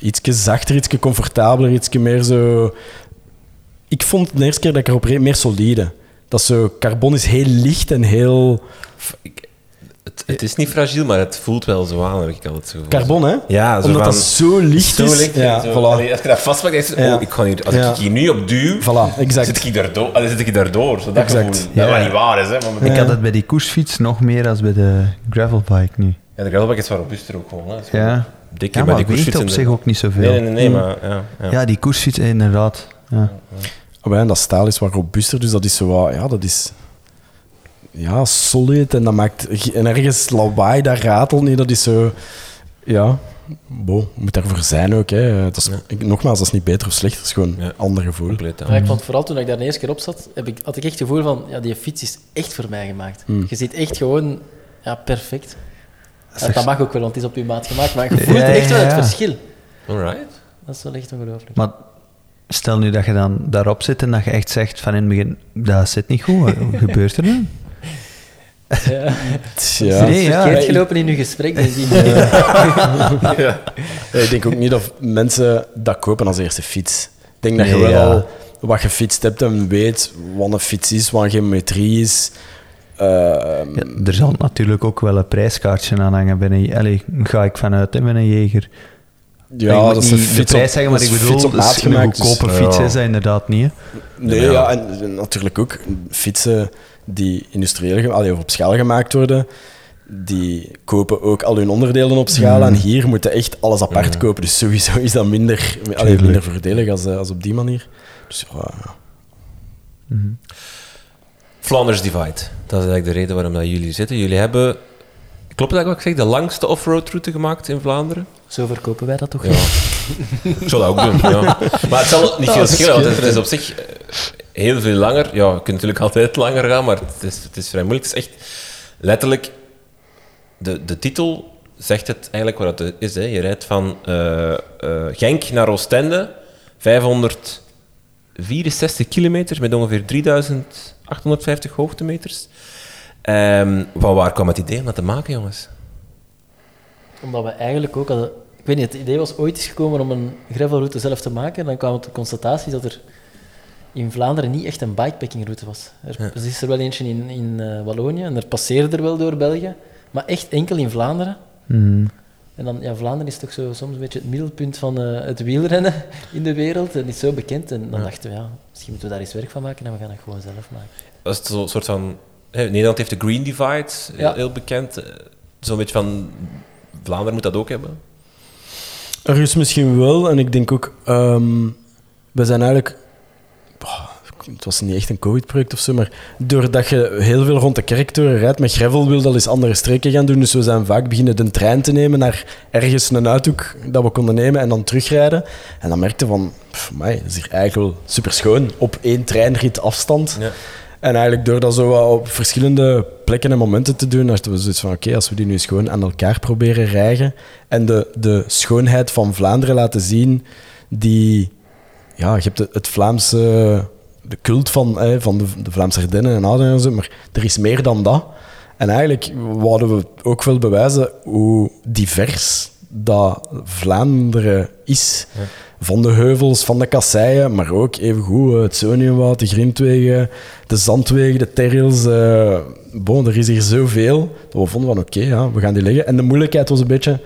iets zachter, iets comfortabeler, iets meer zo... Ik vond de eerste keer dat ik erop reed meer solide. Dat zo, carbon is heel licht en heel... Ik- Het, het is niet fragiel, maar het voelt wel zo aan, heb ik altijd zo. Carbon, hè? Ja, zo Omdat van- dat zo licht Zo is. licht. ja, zo, voilà. allee, als je dat vastpakt, dan is het, Ja. oh, ik ga hier, als Ja. ik hier nu op duw, Voilà, exact. zit ik daardoor. Allee, zit ik daardoor. Zo dat Exact. gevoel. Ja. Dat wat niet waar is, hè. Maar Ik had het bij die koersfiets nog meer als bij de gravelbike nu. Ja, de gravelbike is wel robuuster ook gewoon. Hè. Ja, Dikker ja bij maar die weegt koersfietsen. op zich ook niet zoveel. Nee, nee, nee, nee, maar ja. ja. Ja, die koersfiets, inderdaad. Ja. Oh, ja, en dat staal is wat robuuster, dus dat is zo wat, ja, dat is ja, solid en dat maakt en ergens lawaai, dat ratelt niet, dat is zo, ja, bo, moet daarvoor zijn ook. Hè. Dat is, ik- nogmaals, dat is niet beter of slechter, het is gewoon Ja. een ander gevoel. Compleet, ja. Maar ik vond vooral toen ik daar de eerste keer op zat, heb ik, had ik echt het gevoel van, ja, die fiets is echt voor mij gemaakt. Hmm. Je zit echt gewoon, ja, perfect. echt- dat mag ook wel, want het is op je maat gemaakt, maar je voelt Ja, echt wel ja, het verschil. Alright. Dat is wel echt ongelooflijk. Maar stel nu dat je dan daarop zit en dat je echt zegt van in het begin, dat zit niet goed. Wat gebeurt er dan? Ja. Ja. Nee, ja. Verkeerd gelopen in uw gesprek, ik. Ja, Ik denk ook niet dat mensen dat kopen als eerste fiets. Ik denk dat je wel ja. al wat gefietst hebt en weet wat een fiets is, wat een geometrie is. Eh, Ja, er zal natuurlijk ook wel een prijskaartje aan hangen. Allee, ga ik vanuit, met een jeger. ja, dat is een niet de fiets prijs op, zeggen, maar ik bedoel, fiets op dus maat een dus- goedkope ja. fiets is dat inderdaad niet. Hè. Nee, Ja. ja, en natuurlijk ook fietsen die industrieel allee, of op schaal gemaakt worden, die kopen ook al hun onderdelen op schaal. En hier moeten echt alles apart kopen. Dus sowieso is dat minder, allee, minder voordelig als, eh, als op die manier. Dus ja, ja. Flanders Divide. Dat is eigenlijk de reden waarom dat jullie zitten. Jullie hebben, klopt dat wat ik zeg, de langste offroad route gemaakt in Vlaanderen? Zo verkopen wij dat toch? Ja. ik zou dat ook doen, ja. Maar het zal niet veel schelen, want het is op zich eh, heel veel langer. Ja, je kunt natuurlijk altijd langer gaan, maar het is, het is vrij moeilijk. Het is echt letterlijk, de, de titel zegt het eigenlijk wat het is. Hè. Je rijdt van eh, Genk naar Oostende, 564 kilometer met ongeveer 3850 hoogtemeters. Ehm, van waar kwam het idee om dat te maken, jongens? Omdat we eigenlijk ook hadden... Ik weet niet, het idee was ooit eens gekomen om een gravelroute zelf te maken. En dan kwam het de constatatie dat er in Vlaanderen niet echt een bikepackingroute was. Er Ja. is er wel eentje in, in eh, Wallonië en er passeerde er wel door België. Maar echt enkel in Vlaanderen. Hmm. En dan, ja, Vlaanderen is toch zo, soms een beetje het middelpunt van eh, het wielrennen in de wereld. En niet zo bekend. En dan Ja. dachten we, ja, misschien moeten we daar eens werk van maken en we gaan het gewoon zelf maken. Dat is zo'n soort van... hè, Nederland heeft de Green Divide, heel, Ja. heel bekend. Eh, Zo'n beetje van... Vlaanderen moet dat ook hebben. Ergens misschien wel. En ik denk ook, ehm, we zijn eigenlijk. Het was niet echt een COVID-project of zo, maar doordat je heel veel rond de kerktoren rijdt met gravel, wil dat eens andere streken gaan doen. Dus we zijn vaak beginnen de trein te nemen naar ergens een uithoek dat we konden nemen en dan terugrijden. En dan merkte van, pff, amai, dat is hier eigenlijk wel super schoon op één treinrit afstand. Ja. En eigenlijk door dat zo wat op verschillende plekken en momenten te doen, hadden we zoiets van, oké, als we die nu eens gewoon aan elkaar proberen rijgen en de, de schoonheid van Vlaanderen laten zien, die... Ja, je hebt het, Vlaamse... De cult van, van de, de Vlaamse Ardennen en Ouderen en zo, maar er is meer dan dat. En eigenlijk wouden we ook wel bewijzen hoe divers dat Vlaanderen is. Ja. Van de heuvels, van de kasseien, maar ook evengoed eh, het Zoniumwoud, de grindwegen, de zandwegen, de terrils. eh bon, er is hier zoveel dat we vonden van oké, ja, we gaan die leggen. En de moeilijkheid was een beetje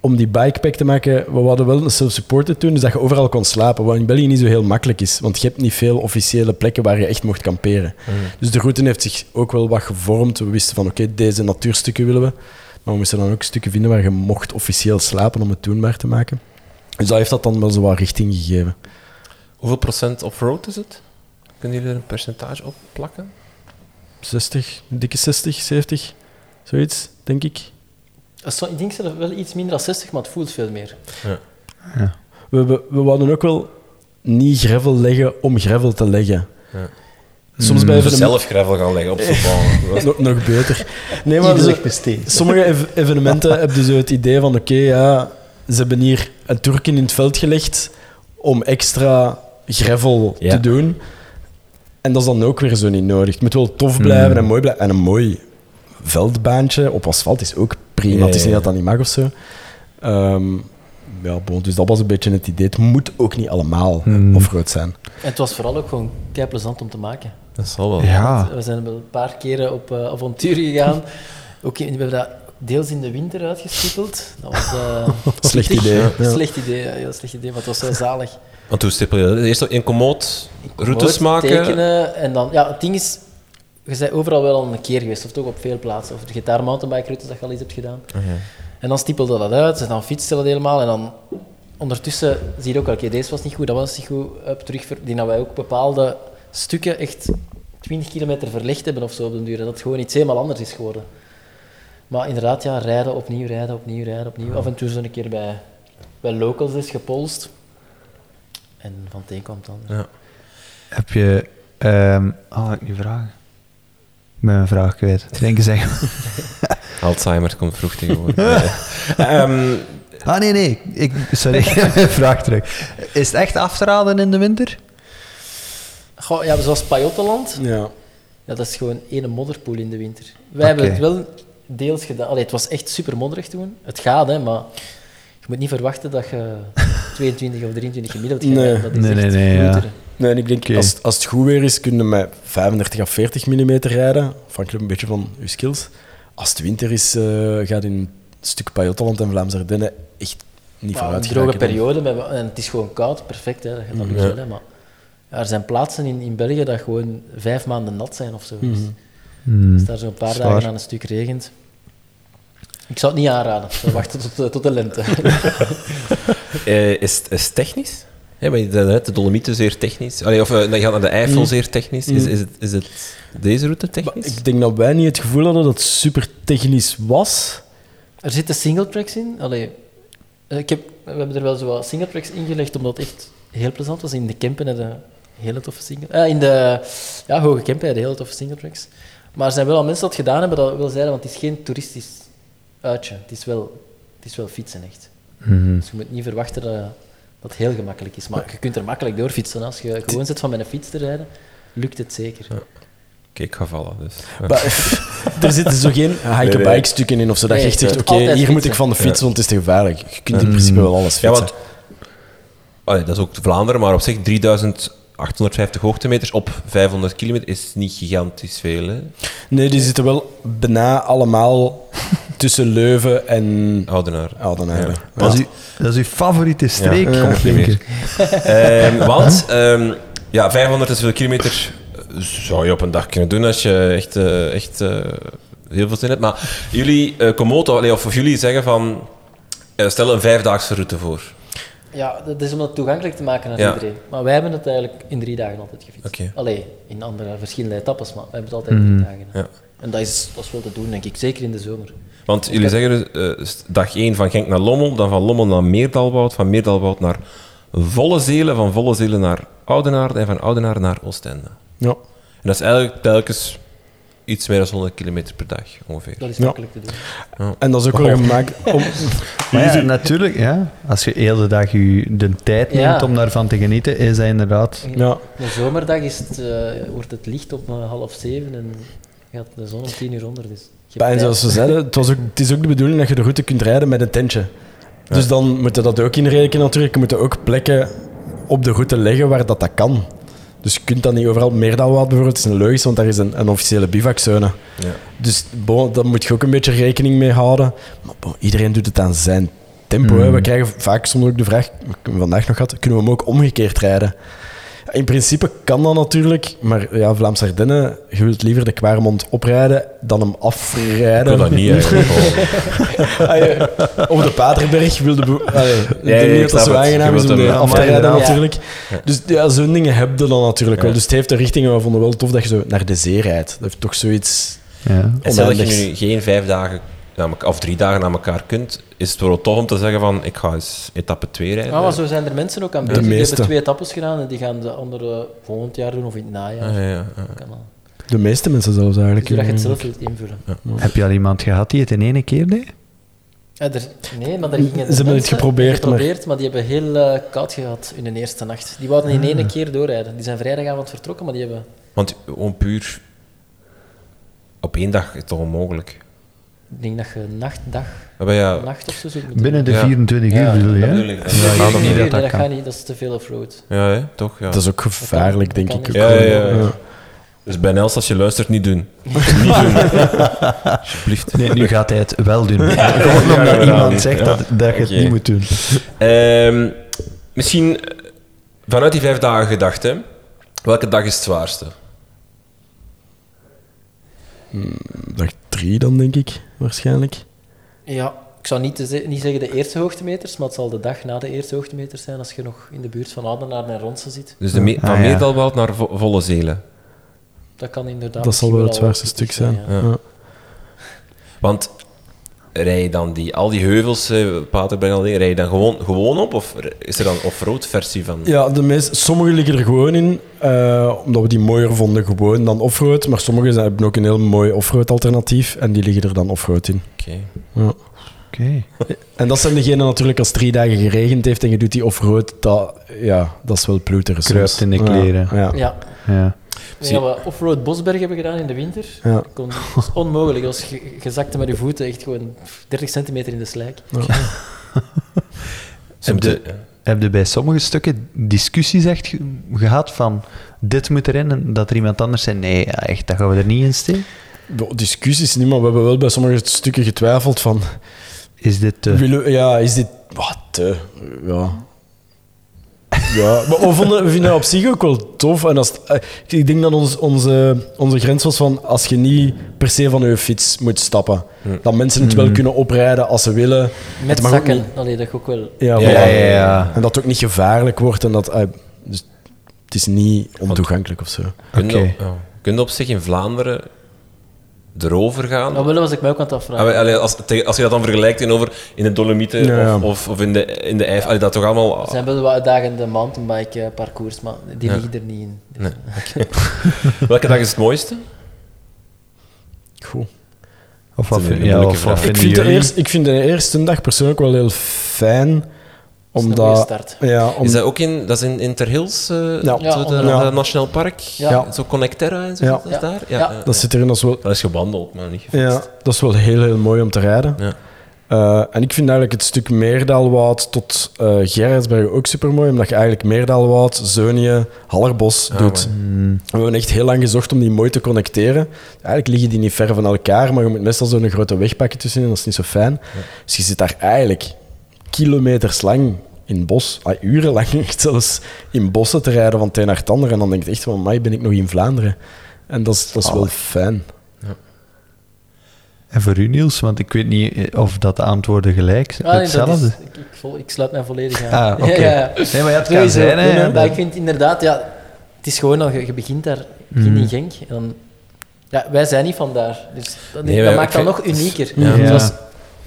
om die bikepack te maken. We hadden wel een self-supported doen, dus dat je overal kon slapen. Wat in België niet zo heel makkelijk is, want je hebt niet veel officiële plekken waar je echt mocht kamperen. Dus de route heeft zich ook wel wat gevormd. We wisten van oké, deze natuurstukken willen we. Maar we moesten dan ook stukken vinden waar je mocht officieel slapen om het doenbaar te maken. Dus dat heeft dat dan wel zo wat richting gegeven. Hoeveel procent off-road is het? Kunnen jullie er een percentage op plakken? 60, dikke 60, 70, zoiets, denk ik. Dat is zo- Ik denk zelf wel iets minder dan 60, maar het voelt veel meer. We, we, we wouden ook wel niet gravel leggen om gravel te leggen. Ja. Soms bij Even evenem- zelf gravel gaan leggen op zo'n baan. nog, nog beter. Nee, maar zo- sommige ev- evenementen hebben zo het idee van oké, ja, ze hebben hier een Turken in het veld gelegd om extra gravel Ja. te doen. En dat is dan ook weer zo niet nodig. Het moet wel tof blijven Hmm. en mooi blijven. En een mooi veldbaantje op asfalt is ook prima. Ja, Het is niet ja. dat dat niet mag of zo. Ehm, ja, bon, dus dat was een beetje het idee. Het moet ook niet allemaal Hmm. offroad zijn. En het was vooral ook gewoon kei plezant om te maken. Dat zal wel. Ja. We zijn wel een paar keren op eh, avontuur gegaan. Ook in- we hebben dat deels in de winter uitgestippeld. Dat was eh, Slecht pittig. idee, ja. Slecht idee, ja, heel slecht idee, maar het was wel zalig. Want hoe stippel je dat? Eerst in Komoot routes maken. Tekenen en dan, ja, het ding is, je bent overal wel al een keer geweest, of toch op veel plaatsen. Of je hebt daar mountainbike routes dat je al eens hebt gedaan. Ah, ja. En dan stippelde dat uit, en dan fietste dat helemaal. En dan ondertussen zie je ook, oké, deze was niet goed, dat was niet goed. Up, terug, die dat wij ook bepaalde stukken echt 20 kilometer verlegd hebben of zo op den duur. Dat het gewoon iets helemaal anders is geworden. Maar inderdaad, ja, rijden, opnieuw, rijden, opnieuw, rijden, opnieuw. Af en toe zo een keer bij, bij locals is gepolst. En van het een kwam het ander. Ja. Heb je... ehm ah, ik nu vragen? Ik ben mijn vraag kwijt. Denk eens zeggen. Alzheimer komt vroeg tegenwoordig. Nee. Ehm, Ah, nee, nee. Ik, sorry, ik vraag terug. Is het echt af te raden in de winter? Goh, ja, zoals Pajottenland, Ja. ja, dat is gewoon één modderpoel in de winter. Wij hebben het wel deels gedaan. Allee, het was echt super modderig toen. Het gaat, hè, maar je moet niet verwachten dat je 22 of 23 gemiddeld gaat. Nee. rijden. Dat is Nee, echt nee, nee, ja. Nee, en ik denk, als, als het goed weer is, kun je met 35 à 40 mm rijden. Afhankelijk een beetje van je skills. Als het winter is, eh, gaat in een stuk Pajottenland en Vlaamse Ardennen echt niet Maar vooruit een droge periode, en het is gewoon koud, perfect, hè, dat gaat dat Ja. lukken, hè, maar er zijn plaatsen in, in België dat gewoon vijf maanden nat zijn of zo. Dus Mhm. Hmm. Als daar zo'n paar Zwaar. dagen aan een stuk regent. Ik zou het niet aanraden. We wachten tot, de- tot de lente. eh, is, het- is het technisch? Ja, maar je zei net, de Dolomieten zeer technisch. Allee, of eh, je gaat naar de Eifel Mm. zeer technisch. Is, Mm. is, het, is het deze route Maar technisch? ik denk dat wij niet het gevoel hadden dat het super technisch was. Er zitten singletracks in. Allee, eh, ik heb, we hebben er wel zo wat singletracks ingelegd, omdat het echt heel plezant was. In de Kempen hadden hele toffe single... eh, in de ja, Hoge Kempen hadden hele toffe singletracks. Maar er zijn wel al mensen dat gedaan hebben dat wel zeiden, want het is geen toeristisch uitje. Het is wel, het is wel fietsen, echt. Mhm. Dus je moet niet verwachten dat, dat het heel gemakkelijk is. Maar je kunt er makkelijk door fietsen. Als je gewoon zit van met een fiets te rijden, lukt het zeker. Kijk, ik ga vallen. Dus. Maar, er zitten zo geen hike-bike stukken in of zo. Dat je echt zegt, oké, hier moet ik van de fiets, Ja. want het is te gevaarlijk. Je kunt in principe wel alles Ja, fietsen. want allee, dat is ook Vlaanderen, maar op zich 3850 hoogtemeters op 500 kilometer is niet gigantisch veel. Hè? Nee, die zitten wel bijna allemaal tussen Leuven en Oudenaar. Oudenaarde. Ja. Ja. Dat, is uw, dat is uw favoriete streek, Ja, denken. Ehm, want ehm, ja, 500 is veel kilometer eh, zou je op een dag kunnen doen als je echt, eh, echt eh, heel veel zin hebt. Maar jullie, Komodo, allee, of, of jullie zeggen van, stel een vijfdaagse route voor. Ja, dat is om dat toegankelijk te maken aan Ja. iedereen. Maar wij hebben het eigenlijk in drie dagen altijd gefietst. Oké. Allee, in andere verschillende etappes, maar wij hebben het altijd in drie dagen. Ja. En dat is, dat is wel te doen, denk ik. Zeker in de zomer. Want jullie zeggen dus, eh, dag 1 van Genk naar Lommel, dan van Lommel naar Meerdalwoud, van Meerdalwoud naar Volle Zelen, van Volle Zelen naar Oudenaarde en van Oudenaarde naar Oostende. Ja. En dat is eigenlijk telkens iets meer dan 100 kilometer per dag, ongeveer. Dat is Ja. makkelijk te doen. En dat is ook wel gemaakt om... Maar ja, natuurlijk, ja. Als je heel de dag je de tijd neemt Ja. om daarvan te genieten, is dat inderdaad... Ja. Een zomerdag is het, eh, wordt het licht op eh, half zeven en gaat de zon om tien uur onder. Dus En zoals we zeiden, het, was ook, het is ook de bedoeling dat je de route kunt rijden met een tentje. Dus dan moet je dat ook inrekenen natuurlijk. Je moet ook plekken op de route leggen waar dat, dat kan. Dus je kunt dat niet overal. Meerdalwoud bijvoorbeeld is een logisch, want daar is een, een officiële bivakzone. Ja. Dus bon, daar moet je ook een beetje rekening mee houden. Maar bon, iedereen doet het aan zijn tempo. We krijgen vaak soms ook de vraag, vandaag nog gehad, kunnen we hem ook omgekeerd rijden? In principe kan dat natuurlijk, maar ja, Vlaamse Ardennen, je wilt liever de Kwaremond oprijden dan hem Ik afrijden. wil dat niet eigenlijk. Op de Paterberg wilde... Ik denk niet dat zo aangenaam is om hem- af te rijden natuurlijk. Dus ja, zo'n dingen heb je dan natuurlijk wel. Dus het heeft een richting en we vonden wel tof dat je zo naar de zee rijdt. Dat heeft toch zoiets... Ja. En stel dat je nu geen vijf dagen of drie dagen aan elkaar kunt, is het wel tof om te zeggen van ik ga eens etappe 2 rijden. Ah, maar zo zijn er mensen ook aan De bezig. Die meeste. hebben twee etappes gedaan en die gaan de andere volgend jaar doen of in het najaar. Ah, ja, ja, ja. De meeste mensen zelfs eigenlijk. Dus dat je het zelf wilt invullen. Heb je al iemand gehad die het in één keer deed? Ja, er, nee, maar daar gingen Ze er hebben het geprobeerd, geprobeerd maar... die hebben heel eh, koud gehad in de eerste nacht. Die wouden in Ah. één keer doorrijden. Die zijn vrijdagavond vertrokken, maar die hebben... Want gewoon puur op één dag is het toch onmogelijk. Ik denk dat je nacht, dag, ja, nacht of zo moeten Binnen de Ja. 24 uur bedoel je. Ja, dat dat dat kan. gaat niet. Dat is te veel offroad. ja hè, toch? Ja. Dat is ook gevaarlijk, denk Dat ik. Ja, ja, ja. Dus bij Nels, als je luistert, niet doen. niet doen. Alsjeblieft. Nee, nu gaat hij het wel doen. Gewoon omdat iemand zegt Ja. dat, dat je het niet moet doen. Ehm, misschien eh, vanuit die vijf dagen gedacht, hè. Welke dag is het zwaarste? Dag drie dan, denk ik, waarschijnlijk. Ja, ik zou niet, ze- niet zeggen de eerste hoogtemeters, maar het zal de dag na de eerste hoogtemeters zijn als je nog in de buurt van Oudenaar en Ronse zit. Dus de me- Ah, van ja. Meerdalwoud naar Vo- Volle Zelen. Dat kan inderdaad... Dat zal wel het zwaarste stuk zijn. Ja. Want rij je dan die, al die heuvels, eh, Paterberg, al die, rij je dan gewoon, gewoon op? Of is er dan een off-road versie van? Ja, de meest, sommige liggen er gewoon in, eh, omdat we die mooier vonden gewoon dan offroad. Maar sommige zijn- hebben ook een heel mooi offroad alternatief en die liggen er dan offroad in. Oké. Ja. Oké. En dat zijn degenen natuurlijk als het drie dagen geregend heeft en je doet die offroad, dat, ja, dat is wel ploeteren soms. Kruipt in de kleren. Ja, ja. Ja. Ja. Ja, we offroad Bosberg hebben gedaan in de winter. Ja. Kon, is onmogelijk. Als je, je zakte met je voeten echt gewoon 30 centimeter in de slijk. Ze Heb, je, moeten- heb je bij sommige stukken discussies echt ge- gehad van dit moet erin en dat er iemand anders zei nee, ja, echt, dat gaan we er niet in steken? Discussies niet, maar we hebben wel bij sommige stukken getwijfeld van... Is dit eh, te... willen- ja, is dit... Wat? te- ja... Ja, maar we, vonden, we vinden dat op zich ook wel tof. En als, het- eh, ik denk dat ons, onze, onze grens was van als je niet per se van je fiets moet stappen, dat mensen het wel kunnen oprijden als ze willen. Met Het zakken. niet- Allee, dat ook wel... Ja, Ja, ja, ja, ja. En dat het ook niet gevaarlijk wordt en dat... eh, dus het is niet ontoegankelijk of zo. Kun je, Oké. ja. kun je op zich in Vlaanderen erover gaan? Nou, wel was ik mij ook aan het afvragen. Ah, allee, als, als je dat dan vergelijkt in, over in de Dolomieten Ja, ja. Of, of, of in de, in de Eifel, allee, dat toch allemaal... Er zijn wel wat uitdagende mountainbike eh, parcours, maar die Ja. liggen er niet in. Dus, Nee. Welke dag is het mooiste? Goed. Of wat vind, ja, of wat. Ik vinden vind, de jullie? eerste, ik vind de eerste dag persoonlijk wel heel fijn. Omdat... Ja, om, Is dat ook in, dat is in, in Ter Hills, eh, Ja. Ja, zo de- Ja. Nationaal Park? Ja. Zo Connecterra en zo, Ja. dat is Ja. daar? Ja. ja. dat zit erin wel... Dat is gewandeld, maar niet gefietst. Ja, dat is wel heel, heel mooi om te rijden. Ja. Eh, en ik vind eigenlijk het stuk Meerdaalwoud tot eh Gerritsbergen ook super mooi, omdat je eigenlijk Meerdaalwoud, Zeunje, Hallerbos Ah, doet. We hebben echt heel lang gezocht om die mooi te connecteren. Eigenlijk liggen die niet ver van elkaar, maar je moet meestal zo'n grote weg pakken tussenin, dat is niet zo fijn. Dus je zit daar eigenlijk kilometers lang in bos, ah, urenlang echt zelfs in bossen te rijden van het een naar het ander. En dan denk je echt van, mij ben ik nog in Vlaanderen. En dat is, dat is wel fijn. En voor u, Niels, want ik weet niet eh, of dat de antwoorden gelijk zijn. Ah, nee, hetzelfde. is- ik, ik, vol- ik sluit mij volledig aan. Ah, oké. Ja, ja. Nee, maar ja, het kan Sowieso. zijn, hè. Nee, nee, maar dat- ik vind inderdaad, ja, het is gewoon al, je, je begint daar, begint in Genk. En dan, ja, wij zijn niet van daar. Dus dat, Nee, dat wij- maakt dat nog unieker. Ja. Ja.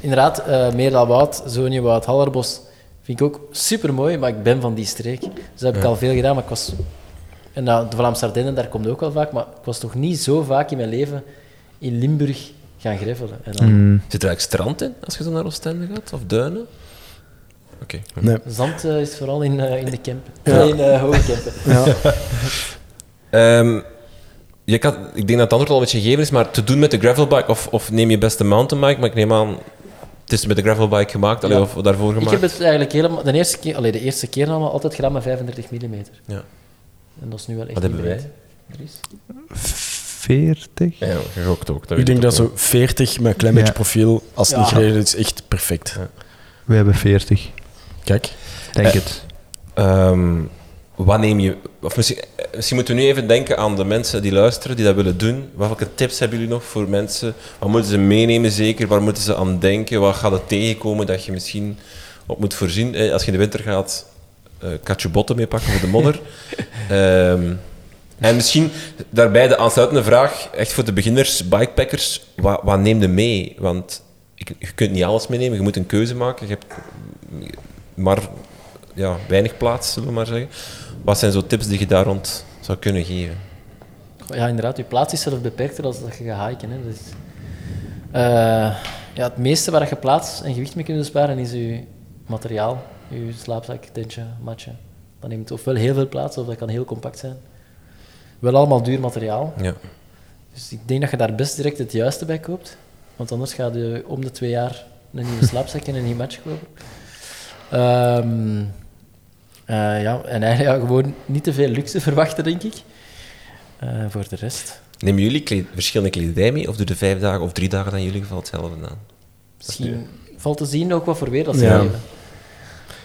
Inderdaad, uh, Meerdaalwoud, Zoniewoud, Hallerbos, vind ik ook super mooi, maar ik ben van die streek. Dus dat heb ik al veel gedaan, maar ik was... En nou, de Vlaamse Ardennen, daar komt ook wel vaak, maar ik was toch niet zo vaak in mijn leven in Limburg gaan greffelen. En dan, Mm. Zit er eigenlijk strand in, als je zo naar Oostende gaat? Of duinen? Oké. Nee. Zand eh, is vooral in, eh, in de Kempen. Ja. In uh, Hoge Kempen. Ja. Ehm, je kan, ik denk dat het antwoord al een beetje gegeven is, maar te doen met de gravelbike of, of neem je beste mountainbike, maar ik neem aan, het is met de gravelbike gemaakt, allee, Ja. of daarvoor Ik gemaakt. heb het eigenlijk helemaal, de eerste keer, allee, de eerste keer allemaal altijd gedaan met 35 mm. Ja. En dat is nu wel echt Wat hebben wij? breed. Dries? 40? Ja, gegokt ook. Ik denk dat zo 40 met een klein beetje Ja. profiel, als het Ja. niet geregeld is, echt perfect. We hebben 40. Kijk. Denk Eh, het. Ehm, wat neem je... Of misschien, eh, misschien moeten we nu even denken aan de mensen die luisteren, die dat willen doen. Welke tips hebben jullie nog voor mensen? Wat moeten ze meenemen zeker? Waar moeten ze aan denken? Wat gaat het tegenkomen dat je misschien op moet voorzien? Eh, Als je in de winter gaat, eh kan je botten mee pakken voor de modder. Ehm, en misschien daarbij de aansluitende vraag, echt voor de beginners, bikepackers, wat, wat neem je mee? Want je kunt niet alles meenemen, je moet een keuze maken. Je hebt maar ja, weinig plaats, zullen we maar zeggen. Wat zijn zo tips die je daar rond zou kunnen geven? Ja, inderdaad, je plaats is zelf beperkter als dat je gaat hiken. Hè. Dus, eh, ja, het meeste waar je plaats en gewicht mee kunt besparen is je materiaal. Je slaapzak, tentje, matje. Dat neemt ofwel heel veel plaats of dat kan heel compact zijn. Wel allemaal duur materiaal. Ja. Dus ik denk dat je daar best direct het juiste bij koopt. Want anders ga je om de twee jaar een nieuwe slaapzak en een nieuw match kopen. Ehm, eh, ja, en eigenlijk ja, gewoon niet te veel luxe verwachten, denk ik. Eh, voor de rest. Nemen jullie kleed- verschillende kledij mee of doe de vijf dagen of drie dagen dan jullie geval hetzelfde aan? Misschien valt te zien ook wat voor weer dat ze Ja.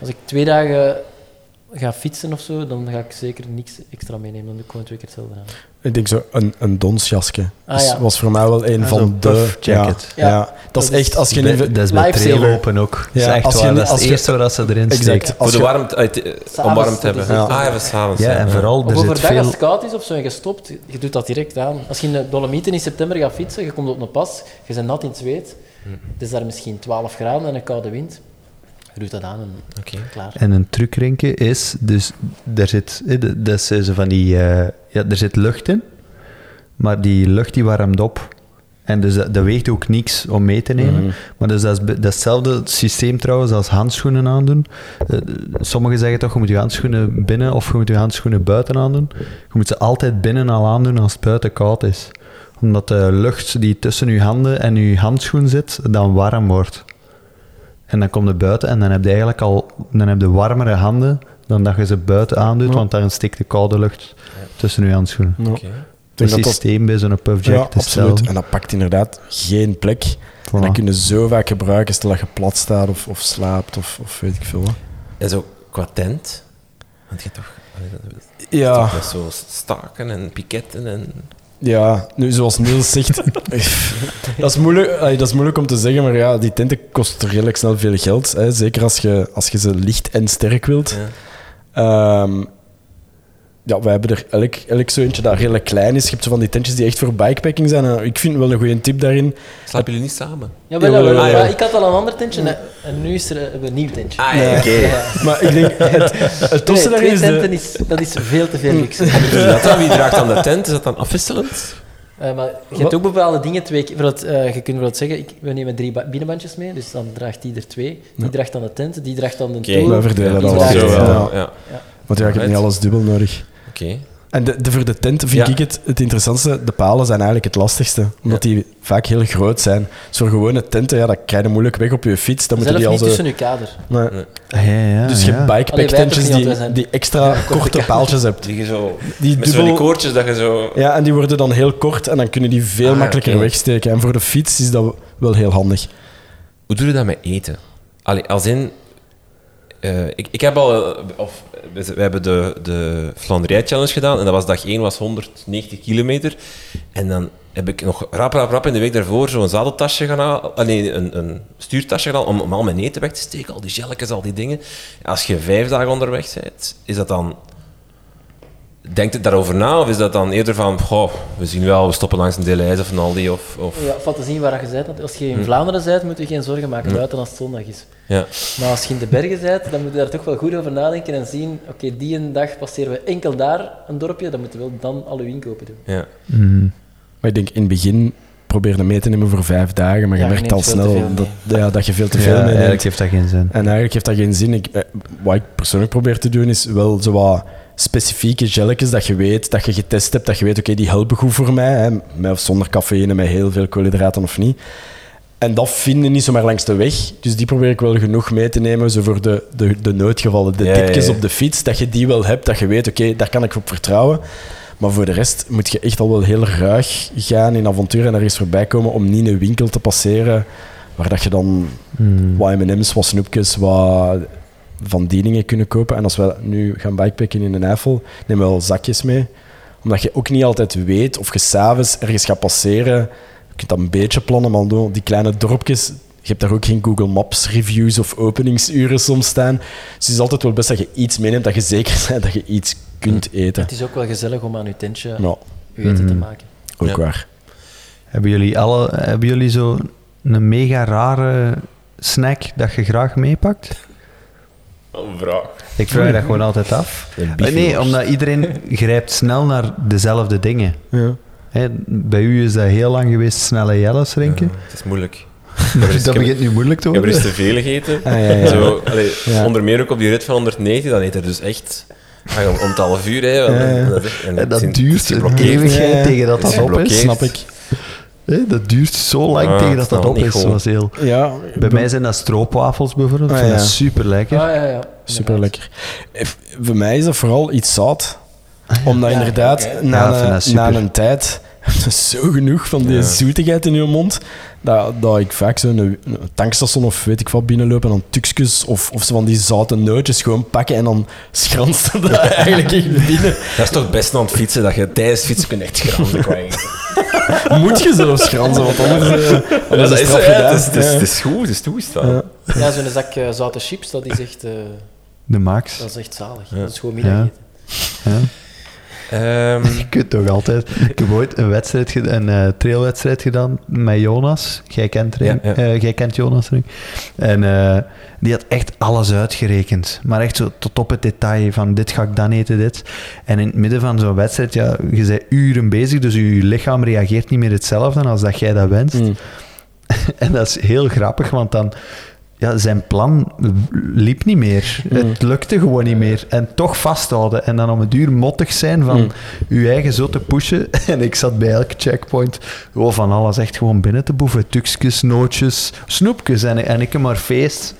Als ik twee dagen ga fietsen of zo, dan ga ik zeker niks extra meenemen. Dan doe ik gewoon twee keer hetzelfde aan. Ik denk zo een, een donsjasje. Ah, dat ja. was voor mij wel een Ah, van de... jacket. Ja, Ja. ja. dat is Dat is- echt... Als je dat is bij lifesaver. traillopen ook. Dat is Ja, echt als je waar. Dat is als het je- eerste ze erin Exact. steken. Voor Als de je- warmte, eh, te- om warm te hebben. Ja. Ah, even s'avonds. Ja, en vooral, er zit overdag als veel... het koud is of zo en je stopt, je doet dat direct aan. Als je in de Dolomieten in september gaat fietsen, je komt op een pas, je bent nat in het zweet, het is daar misschien 12 graden en een koude wind. Dat aan en Oké. klaar. En een trucrenke is, dus daar zit, dat zijn van die, eh, ja, er zit lucht in, maar die lucht die warmt op. En dus dat, dat weegt ook niks om mee te nemen. Mhm. Maar dus dat is be- dat is hetzelfde systeem trouwens als handschoenen aandoen. Eh, sommigen zeggen toch, je moet je handschoenen binnen of je moet je handschoenen buiten aandoen. Je moet ze altijd binnen al aandoen als het buiten koud is. Omdat de lucht die tussen je handen en je handschoen zit, dan warm wordt. En dan kom je buiten en dan heb je eigenlijk al dan heb je warmere handen dan dat je ze buiten aandoet, Ja. want dan steekt de koude lucht tussen je handschoenen. Ja. Het denk dat dat- systeem bij zo'n puff Ja, jacket is absoluut. En dat pakt inderdaad geen plek. En dat Voilà. kun je zo vaak gebruiken, stel dat je plat staat of, of slaapt of, of weet ik veel wat. En zo qua tent, want je hebt toch... Ja, toch zo staken en piketten en... ja, nu zoals Niels zegt, dat, is moeilijk, dat is moeilijk om te zeggen, maar ja, die tenten kosten redelijk snel veel geld. Hè, zeker als je, als je ze licht en sterk wilt. Ja. Ehm, ja, wij hebben er elk, elk zo eentje dat redelijk klein is. Je hebt zo van die tentjes die echt voor bikepacking zijn. En ik vind wel een goede tip daarin. Slapen jullie niet samen? Ja, wel, maar ik had al een ander tentje en, en nu is er een nieuw tentje. Ah, ja, oké. Ja. Maar ik denk, het, het Nee, daarin twee is... tenten De, is, dat is veel te veel luxe. Wie, dat dan? Wie draagt dan de tent? Is dat dan afwisselend? Eh, maar je hebt ook bepaalde dingen twee keer. bijvoorbeeld, eh, je kunt bijvoorbeeld zeggen, ik, we nemen drie ba- binnenbandjes mee, dus dan draagt die er twee. Die draagt dan de tent, die draagt dan de Oké. tool. We verdelen dat wel. Zo wel, Ja. ja. Want ja, ik heb niet alles dubbel nodig. Oké. En de, de, voor de tent vind Ja. ik het, het interessantste. De palen zijn eigenlijk het lastigste. Omdat die vaak heel groot zijn. Dus voor gewone tenten, ja, dat krijg je moeilijk weg op je fiets. Dan moeten die niet al zo... tussen je kader. Nee. Ah, Ja, ja, Dus je niet, want die, die extra korte paaltjes hebt. Die je zo... Die Met zo'n dubbel... die koortjes dat je zo... Ja, en die worden dan heel kort en dan kunnen die veel Ah, makkelijker wegsteken. En voor de fiets is dat wel heel handig. Hoe doe je dat met eten? Allee, als in... eh, ik, ik heb al... eh, Of, we, hebben de, de Flandrij Challenge gedaan en dat was dag 1 was 190 kilometer. En dan heb ik nog rap, rap, rap in de week daarvoor zo'n zadeltasje gaan halen, ah, nee, een, een stuurtasje gedaan om, om al mijn eten weg te steken, al die gelletjes, al die dingen. Als je vijf dagen onderweg bent, is dat dan... Denkt het daarover na of is dat dan eerder van, goh, we zien wel, we stoppen langs een Deleuze of een Aldi of... of Ja, valt te zien waar je bent. want Als je in Hm. Vlaanderen bent, moet je geen zorgen maken, buiten als het zondag is. ja. Maar als je in de bergen bent, dan moet je daar toch wel goed over nadenken en zien, oké, die een dag passeren we enkel daar een dorpje, dan moeten we wel dan al uw inkopen doen. ja. Mm. Maar ik denk in het begin probeer je mee te nemen voor vijf dagen, maar je Ja, je merkt al snel dat, ja, dat je veel te Ja, veel meeneemt. eigenlijk heeft dat geen zin. En eigenlijk heeft dat geen zin. Ik, eh, wat ik persoonlijk probeer te doen, is wel zo wat specifieke gelletjes dat je weet, dat je getest hebt, dat je weet, oké, die helpen goed voor mij, hè, met of zonder cafeïne, met heel veel koolhydraten of niet. En dat vinden niet zomaar langs de weg. Dus die probeer ik wel genoeg mee te nemen, zo voor de, de, de noodgevallen, de Ja, tipjes ja, ja. op de fiets, dat je die wel hebt, dat je weet, oké, daar kan ik op vertrouwen. Maar voor de rest moet je echt al wel heel ruig gaan in avontuur en ergens voorbij komen om niet een winkel te passeren waar dat je dan Mm. wat M&M's, wat snoepjes, wat van die dingen kunnen kopen. En als we nu gaan bikepacken in een Eifel, nemen we wel zakjes mee. Omdat je ook niet altijd weet of je s'avonds ergens gaat passeren. Je kunt dat een beetje plannen, maar door die kleine dorpjes... Je hebt daar ook geen Google Maps reviews of openingsuren soms staan. Dus het is altijd wel best dat je iets meeneemt, dat je zeker bent dat je iets kunt eten. Het is ook wel gezellig om aan uw tentje uw eten te Mhm. maken. ook Ja. waar. Hebben jullie, alle, hebben jullie zo een mega rare snack dat je graag meepakt? Een vraag. Ik vraag dat gewoon altijd af. Eh. Nee, omdat iedereen grijpt snel naar dezelfde dingen. Ja. Hè, bij u is dat heel lang geweest snelle jelles drinken. Ja, het is moeilijk. dat begint nu moeilijk te Ik heb er worden. eens te veel gegeten. Ah, ja, ja. Zo, allee, Ja. Onder meer ook op die rit van 190, dan eet er dus echt ah, om, om het half uur. Hè, en En dat duurt een eeuwigheid tegen dat dat op is. Snap ik. Hè, dat duurt zo lang Ah, tegen dat dat dat op niet is. goed. Dat heel... Ja, Bij mij zijn dat stroopwafels bijvoorbeeld. Ik Ah, vind ja. dat super lekker. Ah, ja, ja. Super lekker. Voor mij is dat vooral iets zout. Omdat Ja, inderdaad, oké. na, Ja, ik vind een- dat super. na een tijd, heb je zo genoeg van die Ja. zoetigheid in je mond, dat, dat ik vaak zo'n een tankstation of weet ik wat binnenloop en dan tukjes of, of zo van die zoute nootjes gewoon pakken en dan schranst dat eigenlijk echt binnen. Dat is toch best aan het fietsen, dat je tijdens het fietsen kunt echt kwijt. Moet je zelfs schransen, want anders, eh, Ja, dat is het ja, gedaan. het is, het is, Ja. het is goed, het is toegestaan. Ja. Ja, zo'n zak eh, zoute chips, dat is echt, eh, De max. dat is echt zalig. Ja. Dat is gewoon middageten. Ehm, Je kunt toch altijd... Ik heb ooit een, wedstrijd een eh, trailwedstrijd gedaan met Jonas. Jij kent, Ren- Ja, ja. eh, jij kent Jonas, Ren. En eh, die had echt alles uitgerekend. Maar echt zo tot op het detail van dit ga ik dan eten, dit. En in het midden van zo'n wedstrijd, ja, je bent uren bezig, dus je lichaam reageert niet meer hetzelfde als dat jij dat wenst. Mm. En dat is heel grappig, want dan... Ja, zijn plan liep niet meer. Mm. Het lukte gewoon niet meer. En toch vasthouden. En dan om het duur mottig zijn van Mm. je eigen zo te pushen. En ik zat bij elke checkpoint gewoon van alles echt gewoon binnen te boeven. Tukjes, nootjes, snoepjes en, en ik maar feest.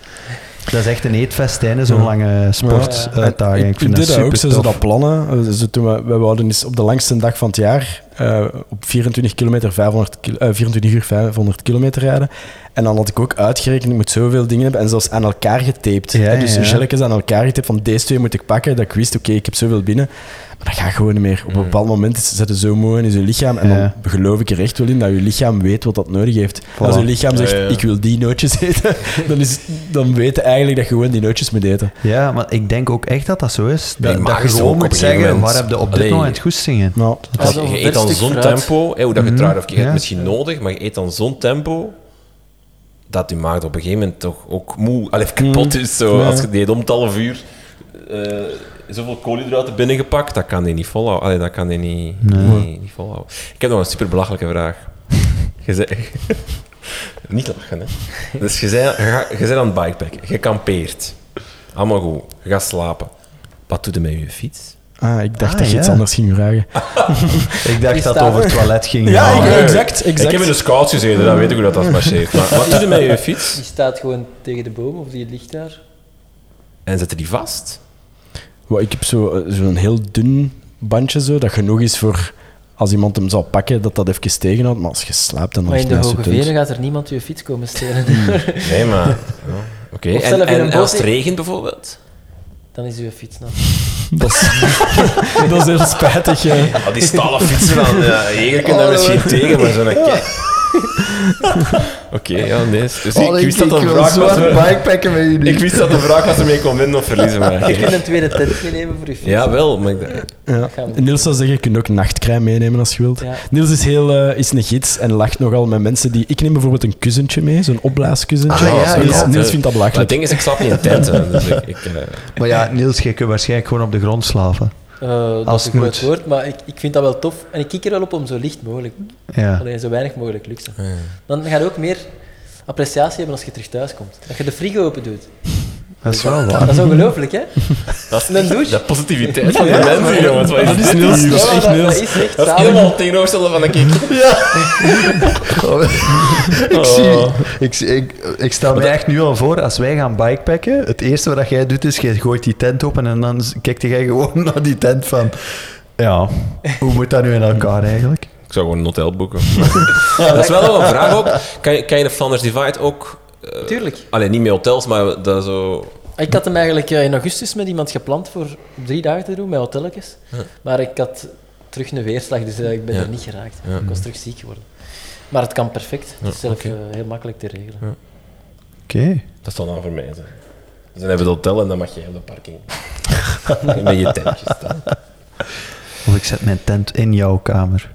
Dat is echt een eetfestijn, zo'n Ja. lange sportuitdaging. Ik vind dat deed super ook, tof. dat plannen. Zo toen we, we wouden eens op de langste dag van het jaar eh, op 24, kilometer 500 kil- eh, 24 uur 500 kilometer rijden. En dan had ik ook uitgerekend, ik moet zoveel dingen hebben en zelfs aan elkaar getaped. Ja, Hè, dus ja. gelletjes aan elkaar getaped van deze twee moet ik pakken, dat ik wist, oké, ik heb zoveel binnen. Maar dat gaat gewoon niet meer. Op een bepaald moment is- zit je zo moe in je lichaam en Ja. dan geloof ik er echt wel in dat je lichaam weet wat dat nodig heeft. Als je lichaam zegt, Ja, ja. ik wil die nootjes eten, dan, is, dan weet je eigenlijk dat je gewoon die nootjes moet eten. Ja, maar ik denk ook echt dat dat zo is. Dat, je is gewoon moet zeggen, waar heb je op dit Allee. moment goestingen? Nou, je eet verstuk zo'n tempo, hè, hoe dat je Mhm. of je hebt Ja. misschien nodig, maar je eet dan zo'n tempo dat je maag op een gegeven moment toch ook moe, allee, kapot is. Zo, Ja. Als je die eet om het half uur, eh, zoveel koolhydraten binnengepakt, dat kan hij niet volhouden. Allee, dat kan hij niet, Nee. niet, niet volhouden. Ik heb nog een super belachelijke vraag. Je zei... niet lachen, hè. Dus je zei, je, ga- je bent aan het bikepacken. Je kampeert. Allemaal goed. Je gaat slapen. Wat doe je met je fiets? Ah, ik dacht Ah, dat je iets anders ging vragen. Ik dacht dat het over er. het toilet ging. Ja, exact, exact. Ik heb in de scouts gezeten, dan weet ik hoe dat, dat marcheert. Maar wat doe je met je fiets? Die staat gewoon tegen de boom of die ligt daar. En zet je die vast? Ik heb zo, eh, zo'n heel dun bandje, zo, dat genoeg is voor als iemand hem zou pakken, dat dat even tegenhoudt. Maar als je slaapt, dan Maar in de zo Hoge dun. Venen gaat er niemand je fiets komen stelen. Nee, maar... ja, Oké. En, en, als het regent bijvoorbeeld? Dan is uw fiets nat. Dat is, dat is heel spijtig. Ah, die stalen fietsen dan. Ja, eigenlijk kun je daar misschien tegen, maar zo'n kei... Oké, ja, nee. Dus ik, wist dat een vraag was... bikepacken met jullie. Ik wist dat de vraag was ermee kon winnen of verliezen, maar... Je kunt een tweede tent meenemen voor je fiets. Ja, wel, maar ik Ja. Niels zou zeggen, je kunt ook nachtcrème meenemen als je wilt. Ja. Niels is, heel, eh, is een gids en lacht nogal met mensen die... Ik neem bijvoorbeeld een kussentje mee, zo'n opblaaskussentje. Ah, ja, Niels, vindt dat Maar het belachelijk. ding is, ik slaap niet in tenten, dus ik... ik eh, Maar ja, Niels, jij kunt waarschijnlijk gewoon op de grond slapen. Eh, dat Als is een het groot moet. woord, maar ik, ik vind dat wel tof. En ik kijk er wel op om zo licht mogelijk, Ja. alleen zo weinig mogelijk luxe. Dan ga je ook meer appreciatie hebben als je terug thuis komt. Dat je de frigo open doet. Dat is wel Dat waar. is ongelooflijk, hè? dat is Een douche? De positiviteit van de mensen, jongens. Wat is Dat is hier? dat is echt dat, Niels. dat is echt Dat is samen. helemaal tegenovergestelde van een kick. ik, zie, ik, zie- ik, ik stel me echt nu al voor, als wij gaan bikepacken, het eerste wat jij doet is, je gooit die tent open en dan kijkt jij gewoon naar die tent van... Ja, hoe moet dat nu in elkaar eigenlijk? Ik zou gewoon een hotel boeken. dat is wel wel een vraag ook. Kan je, kan je de Flanders Divide ook... eh, Tuurlijk. Alleen niet met hotels, maar dat zo... Ik had hem eigenlijk eh, in augustus met iemand gepland voor drie dagen te doen, met hotelletjes. Ja. Maar ik had terug een weerslag, dus eh, ik ben Ja. er niet geraakt. Ja. Ik was terug ziek geworden. Maar het kan perfect. Het is zelf heel makkelijk te regelen. Ja. Oké. Dat is dan aan voor mij. Zo. Dus dan hebben we het hotel en dan mag jij op de parking. met je tentje staan. Of ik zet mijn tent in jouw kamer.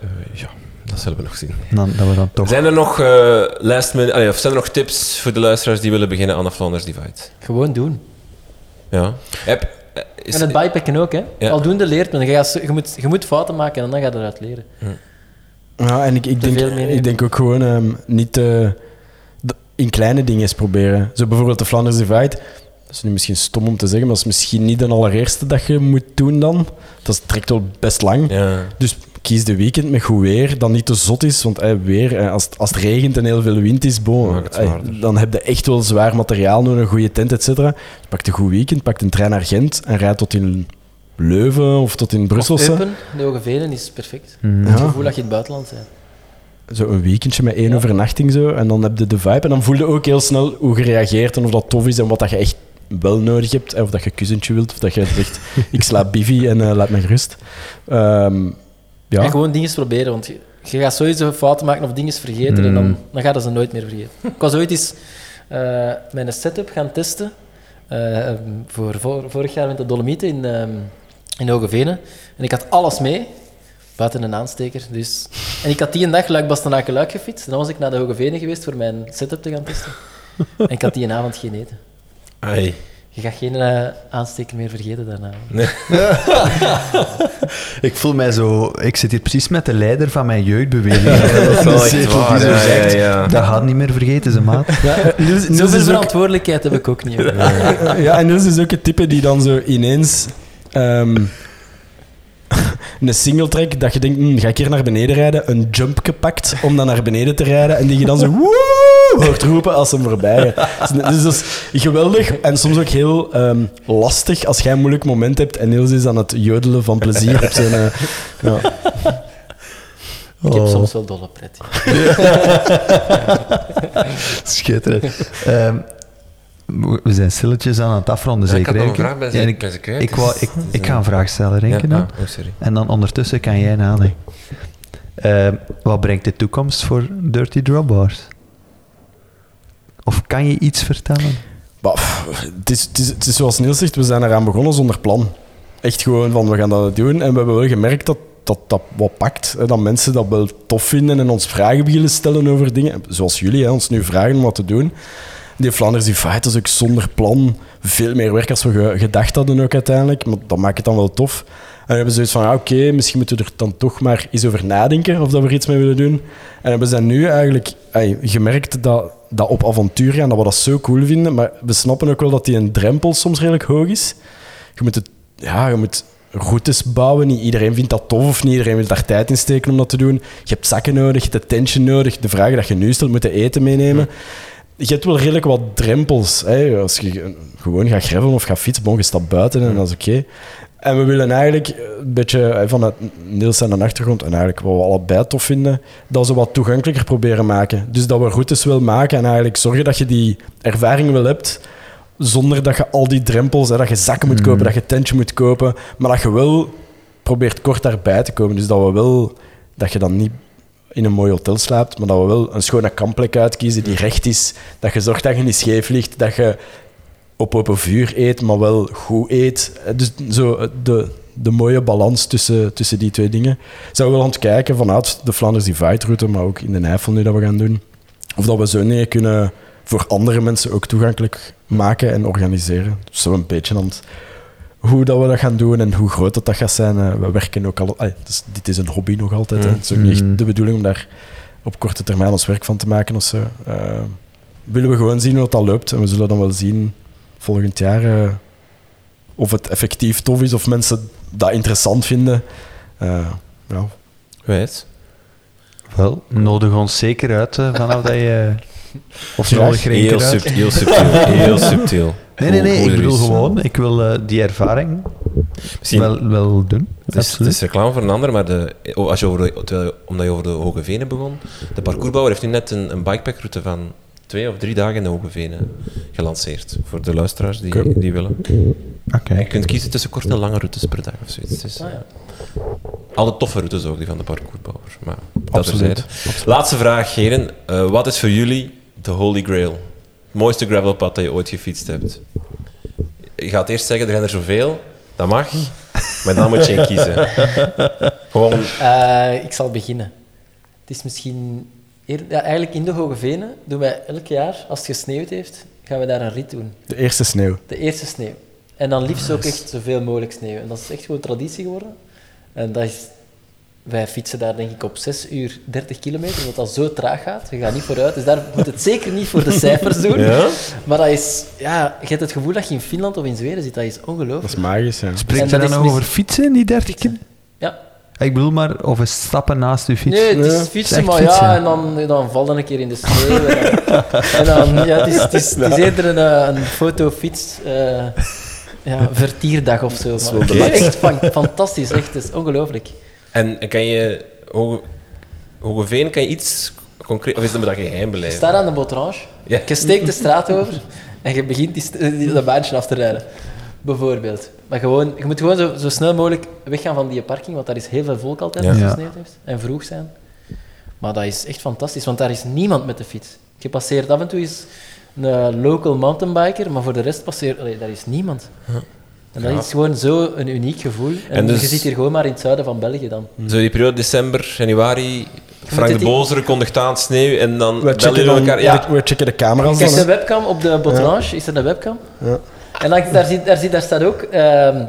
Eh, ja, dat zullen we nog zien. En Dan, dat we dan toch... Zijn er nog eh last minute, allee, of zijn er nog tips voor de luisteraars die willen beginnen aan de Flanders Divide? Gewoon doen. Ja. Heb, eh, is, en het bikepacken ook, hè. Ja. Aldoende leert men. Je, gaat je, moet, je moet fouten maken en dan ga je eruit leren. Ja, en ik, ik, Te denk, ik denk ook gewoon ehm, niet eh, d- in kleine dingen eens proberen. Zo bijvoorbeeld de Flanders Divide. Dat is nu misschien stom om te zeggen, maar dat is misschien niet de allereerste dat je moet doen dan. Dat trekt wel best lang. Ja. Dus kies de weekend met goed weer, dat niet te zot is. Want weer, eh, als, het- als het regent en heel veel wind is, zwaarder. dan heb je echt wel zwaar materiaal nodig, een goede tent, et cetera. Dus pak een goed weekend, pak een trein naar Gent en rijd tot in Leuven of tot in Brussel. Eupen, de Hoge is perfect. Mm. Het gevoel dat je in het buitenland bent. Zo een weekendje met één Ja. overnachting zo. En dan heb je de vibe. En dan voel je ook heel snel hoe je reageert en of dat tof is en wat dat je echt wel nodig hebt. Of dat je een kussentje wilt, of dat je zegt, ik slaap bivi en eh, laat me gerust. Ehm, ja. En gewoon dingen proberen, want je, je gaat sowieso fouten maken of dingen vergeten en dan, dan gaan ze nooit meer vergeten. Ik was ooit eens eh, mijn setup gaan testen eh, voor, voor vorig jaar met de Dolomieten in, ehm in Hogevenen. En ik had alles mee, buiten een aansteker. Dus. En ik had die een dag luik bastenaken luik gefietst. En dan was ik naar de Hogevenen geweest voor mijn setup te gaan testen. En ik had die een avond geen eten. Ai. Je gaat geen eh, aansteker meer vergeten daarna. Nee. Ik voel mij zo... Ik zit hier precies met de leider van mijn jeugdbeweging. Dat is wel echt waar, die zo ja, zegt, ja, ja. Dat gaat niet meer vergeten, ze maat. Ja, Niels, Niels Zoveel is ook, verantwoordelijkheid heb ik ook niet. ja, en Niels is ook het type die dan zo ineens ehm, een single track dat je denkt, hm, ga ik hier naar beneden rijden, een jumpje pakt om dan naar beneden te rijden en die je dan zo woe hoort roepen als hem voorbij. Dus, dus dat is geweldig en soms ook heel ehm, lastig als jij een moeilijk moment hebt en Niels is aan het jodelen van plezier op zijn... eh, ja. Ik heb Oh. soms wel dolle pret. Schitterend. Ehm, we zijn stilletjes aan het afronden, Ja, ik zeker? had vraag bij Ja, ze- ik, bij ze kwijt, ik, dus- wou, ik, dus, ik ga eh, een vraag stellen, Renke, ja, dan. ah, oh, sorry. En dan ondertussen kan jij nadenken. Ehm, wat brengt de toekomst voor Dirty Dropbars? Of kan je iets vertellen? Het, is, het, is, het is zoals Niels zegt, we zijn eraan begonnen zonder plan. Echt gewoon van, we gaan dat doen. En we hebben wel gemerkt dat dat, dat wat pakt. Dat mensen dat wel tof vinden en ons vragen beginnen stellen over dingen. Zoals jullie, hè, ons nu vragen om wat te doen. Die Flanders Divide was ook zonder plan veel meer werk als we ge- gedacht hadden ook uiteindelijk. Maar dat maakt het dan wel tof. En we hebben zoiets van, oké, misschien moeten we er dan toch maar eens over nadenken of dat we er iets mee willen doen. En hebben ze nu eigenlijk gemerkt dat, dat op avontuur gaan, dat we dat zo cool vinden. Maar we snappen ook wel dat die een drempel soms redelijk hoog is. Je moet, het, ja, je moet routes bouwen. Niet iedereen vindt dat tof of niet iedereen wil daar tijd in steken om dat te doen. Je hebt zakken nodig, je hebt attention nodig. De vragen dat je nu stelt, moet je eten meenemen. Je hebt wel redelijk wat drempels. Hè. Als je gewoon gaat gravelen of gaat fietsen, bon, je stapt buiten en dat is oké. En we willen eigenlijk een beetje eh, vanuit Niels en de achtergrond, en eigenlijk wat we allebei tof vinden, dat ze wat toegankelijker proberen maken. Dus dat we routes willen maken en eigenlijk zorgen dat je die ervaring wel hebt, zonder dat je al die drempels, hè, dat je zakken moet kopen, dat je tentje moet kopen, maar dat je wel probeert kort daarbij te komen. Dus dat we wel, dat je dan niet in een mooi hotel slaapt, maar dat we wel een schone kampplek uitkiezen die recht is, dat je zorgt dat je niet scheef ligt, dat je op open vuur eet, maar wel goed eet. Eh, Dus zo eh, de, de mooie balans tussen, tussen die twee dingen. Zijn we wel aan het kijken vanuit de Flanders Divide route, maar ook in de Eifel nu dat we gaan doen. Of dat we zo dingen kunnen voor andere mensen ook toegankelijk maken en organiseren. Dus zo een beetje aan het, hoe dat we dat gaan doen en hoe groot dat, dat gaat zijn. eh, we werken ook al... dus dit is een hobby nog altijd. hè. Het is ook niet echt de bedoeling om daar op korte termijn ons werk van te maken of zo. Willen we gewoon zien hoe dat loopt. En we zullen dan wel zien volgend jaar eh, of het effectief tof is of mensen dat interessant vinden. Eh, ja. Wijs. Wel, nodig ons zeker uit eh, vanaf dat je... Of nodig Heel, subtiel. Heel subtiel. Nee, nee, nee. Ik bedoel is. gewoon, ik wil die ervaring Misschien, wel, wel doen. het, is, het is reclame voor een ander, maar de, oh, als je over de, terwijl- omdat je over de Hoge Venen begon, de parcoursbouwer heeft nu net een, een bikepackroute van twee of drie dagen in de Hoge Venen gelanceerd. Voor de luisteraars die, die willen. Oké. Je kunt kiezen tussen korte en lange routes per dag of zoiets. Ah, ja. Alle toffe routes ook, die van de parcoursbouwer. Maar dat Absoluut. Laatste vraag, heren. Eh, wat is voor jullie de holy grail? Het mooiste gravelpad dat je ooit gefietst hebt? Je gaat eerst zeggen, er zijn er zoveel. Dat mag. Maar dan moet je één kiezen. Gewoon... Eh, ik zal beginnen. Het is misschien... ja, eigenlijk in de Hoge Venen doen wij elk jaar, als het gesneeuwd heeft, gaan we daar een rit doen. De eerste sneeuw. De eerste sneeuw. En dan liefst ook echt zoveel mogelijk sneeuw. En dat is echt gewoon traditie geworden. En dat is... Wij fietsen daar denk ik op 6 uur 30 kilometer, omdat dat zo traag gaat. Je gaat niet vooruit, dus daar moet het zeker niet voor de cijfers doen. Ja? Maar dat is... Ja, je hebt het gevoel dat je in Finland of in Zweden zit. Dat is Dat ongelooflijk. is magisch, ja. En Spreekt dat je dan mis- over fietsen, die 30 keer? Ja. Ik bedoel maar, of een stappen naast uw fiets. Nee, het is het is fietsen, maar fietsen. ja, en dan, dan valt dan een keer in de sneeuw. en dan, en dan- ja, het is, het is, het is eerder een, eh, een fotofiets eh ja, vertierdag of zo. Maar, maar echt fan- fantastisch, echt, het is ongelooflijk. En kan je... Hoge, Hogeveen, kan je iets concreet... Of is dat dat geheim Je blijven? staat aan de botrange, Ja. je steekt de straat over en je begint die, die, dat baantje af te rijden. Bijvoorbeeld. Maar gewoon, je moet gewoon zo, zo snel mogelijk weggaan van die parking, want daar is heel veel volk altijd Ja. als het heeft. En vroeg zijn. Maar dat is echt fantastisch, want daar is niemand met de fiets. Je passeert af en toe eens een local mountainbiker, maar voor de rest passeert... Allee, daar is niemand. En dat Ja. is gewoon zo een uniek gevoel. En, En dus- je zit hier gewoon maar in het zuiden van België dan. Zo die periode december, januari... Frank de Bozere kondigt aan, sneeuw en dan We bellen checken, elkaar. Ja, we checken de camera's dan. de hè. webcam op de botrange, is er een webcam? Ja. En dan, daar, zit, daar, zit, daar staat ook ehm,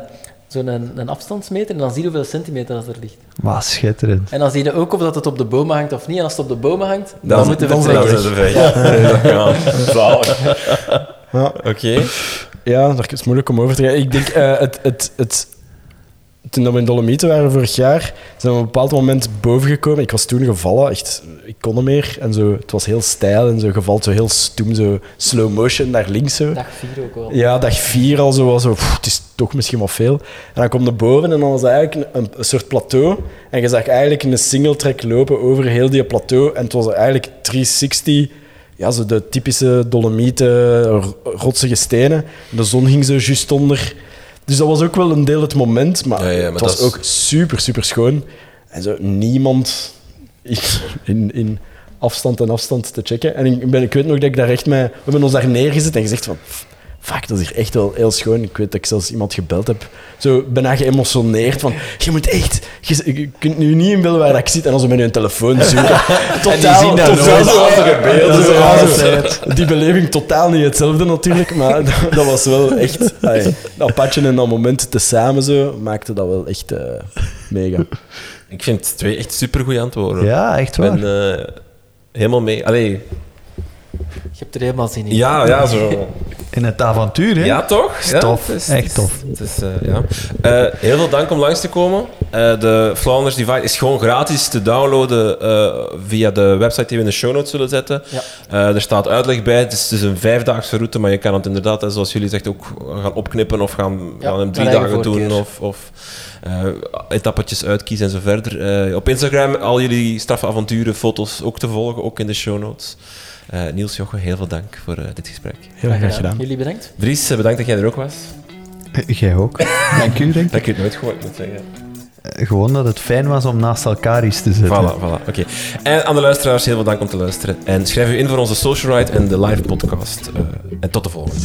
zo'n een, een afstandsmeter en dan zie je hoeveel centimeter dat er ligt. Wat schitterend. En dan zie je ook of dat het op de bomen hangt of niet. En als het op de bomen hangt, dan, dan, moeten we dan vertrekken. zijn weg. Ja. Dat kan. Zalig. Ja. Oké. Ja, daar is het moeilijk om over te gaan. Ik denk, eh, het, het, het, toen we in Dolomieten waren vorig jaar, zijn we op een bepaald moment boven gekomen. Ik was toen gevallen, echt, ik kon niet meer. En zo, het was heel stijl en zo, gevalt zo heel stoem, zo slow motion naar links zo. Dag 4 ook wel. Ja, dag vier al zo was zo, pff, het is toch misschien wat veel. En dan kom je boven en dan was het eigenlijk een, een soort plateau. En je zag eigenlijk een single track lopen over heel die plateau. En het was eigenlijk 360, ja, zo de typische dolomieten, rotsige stenen. De zon ging zo juist onder. Dus dat was ook wel een deel het moment, maar, Ja, ja, maar het was ook super, super schoon. En zo niemand in, in, in afstand en afstand te checken. En ik, ben, ik weet nog dat ik daar echt mee... We hebben ons daar neergezet en gezegd van... "Pff, fuck, dat is hier echt wel heel schoon. Ik weet dat ik zelfs iemand gebeld heb, zo bijna geëmotioneerd van, je moet echt, je, je kunt nu niet inbeelden waar ik zit en als we met je telefoon zoeken. totaal, zien dat totaal nooit. zo- Andere beelden, zo- zo. zo- Die beleving totaal niet hetzelfde natuurlijk, maar dat, dat was wel echt, allee, dat padje en dat moment tezamen zo, maakte dat wel echt eh, mega. Ik vind twee echt supergoeie antwoorden. Ja, echt Ik waar. ben eh, helemaal mee. Allee, Je hebt er helemaal zin in. ja, ja, zo. In het avontuur, hè? Ja, toch? Is Ja, tof. is- Echt het is- tof. Het is, eh, ja. Eh, heel veel dank om langs te komen. Eh, de Flanders Divide is gewoon gratis te downloaden eh, via de website die we in de show notes zullen zetten. Ja. Eh, er staat uitleg bij. Het is, het is een vijfdaagse route, maar je kan het inderdaad, zoals jullie zegt, ook gaan opknippen of gaan, Ja, gaan hem drie dagen doen of, of eh, etappetjes uitkiezen en zo verder. Eh, op Instagram al jullie straffe avonturen, foto's ook te volgen, ook in de show notes. Eh, Niels Joche, heel veel dank voor eh, dit gesprek. Heel graag gedaan. Jullie bedankt. Dries, eh, bedankt dat jij er ook was. Jij ook. Dank u, denk ik. Dat ik het nooit gehoord moet zeggen. Eh, Gewoon dat het fijn was om naast elkaar iets te zetten. Voilà, voilà. Oké. En aan de luisteraars, heel veel dank om te luisteren. En schrijf u in voor onze Social Ride en de live podcast. Eh, en tot de volgende.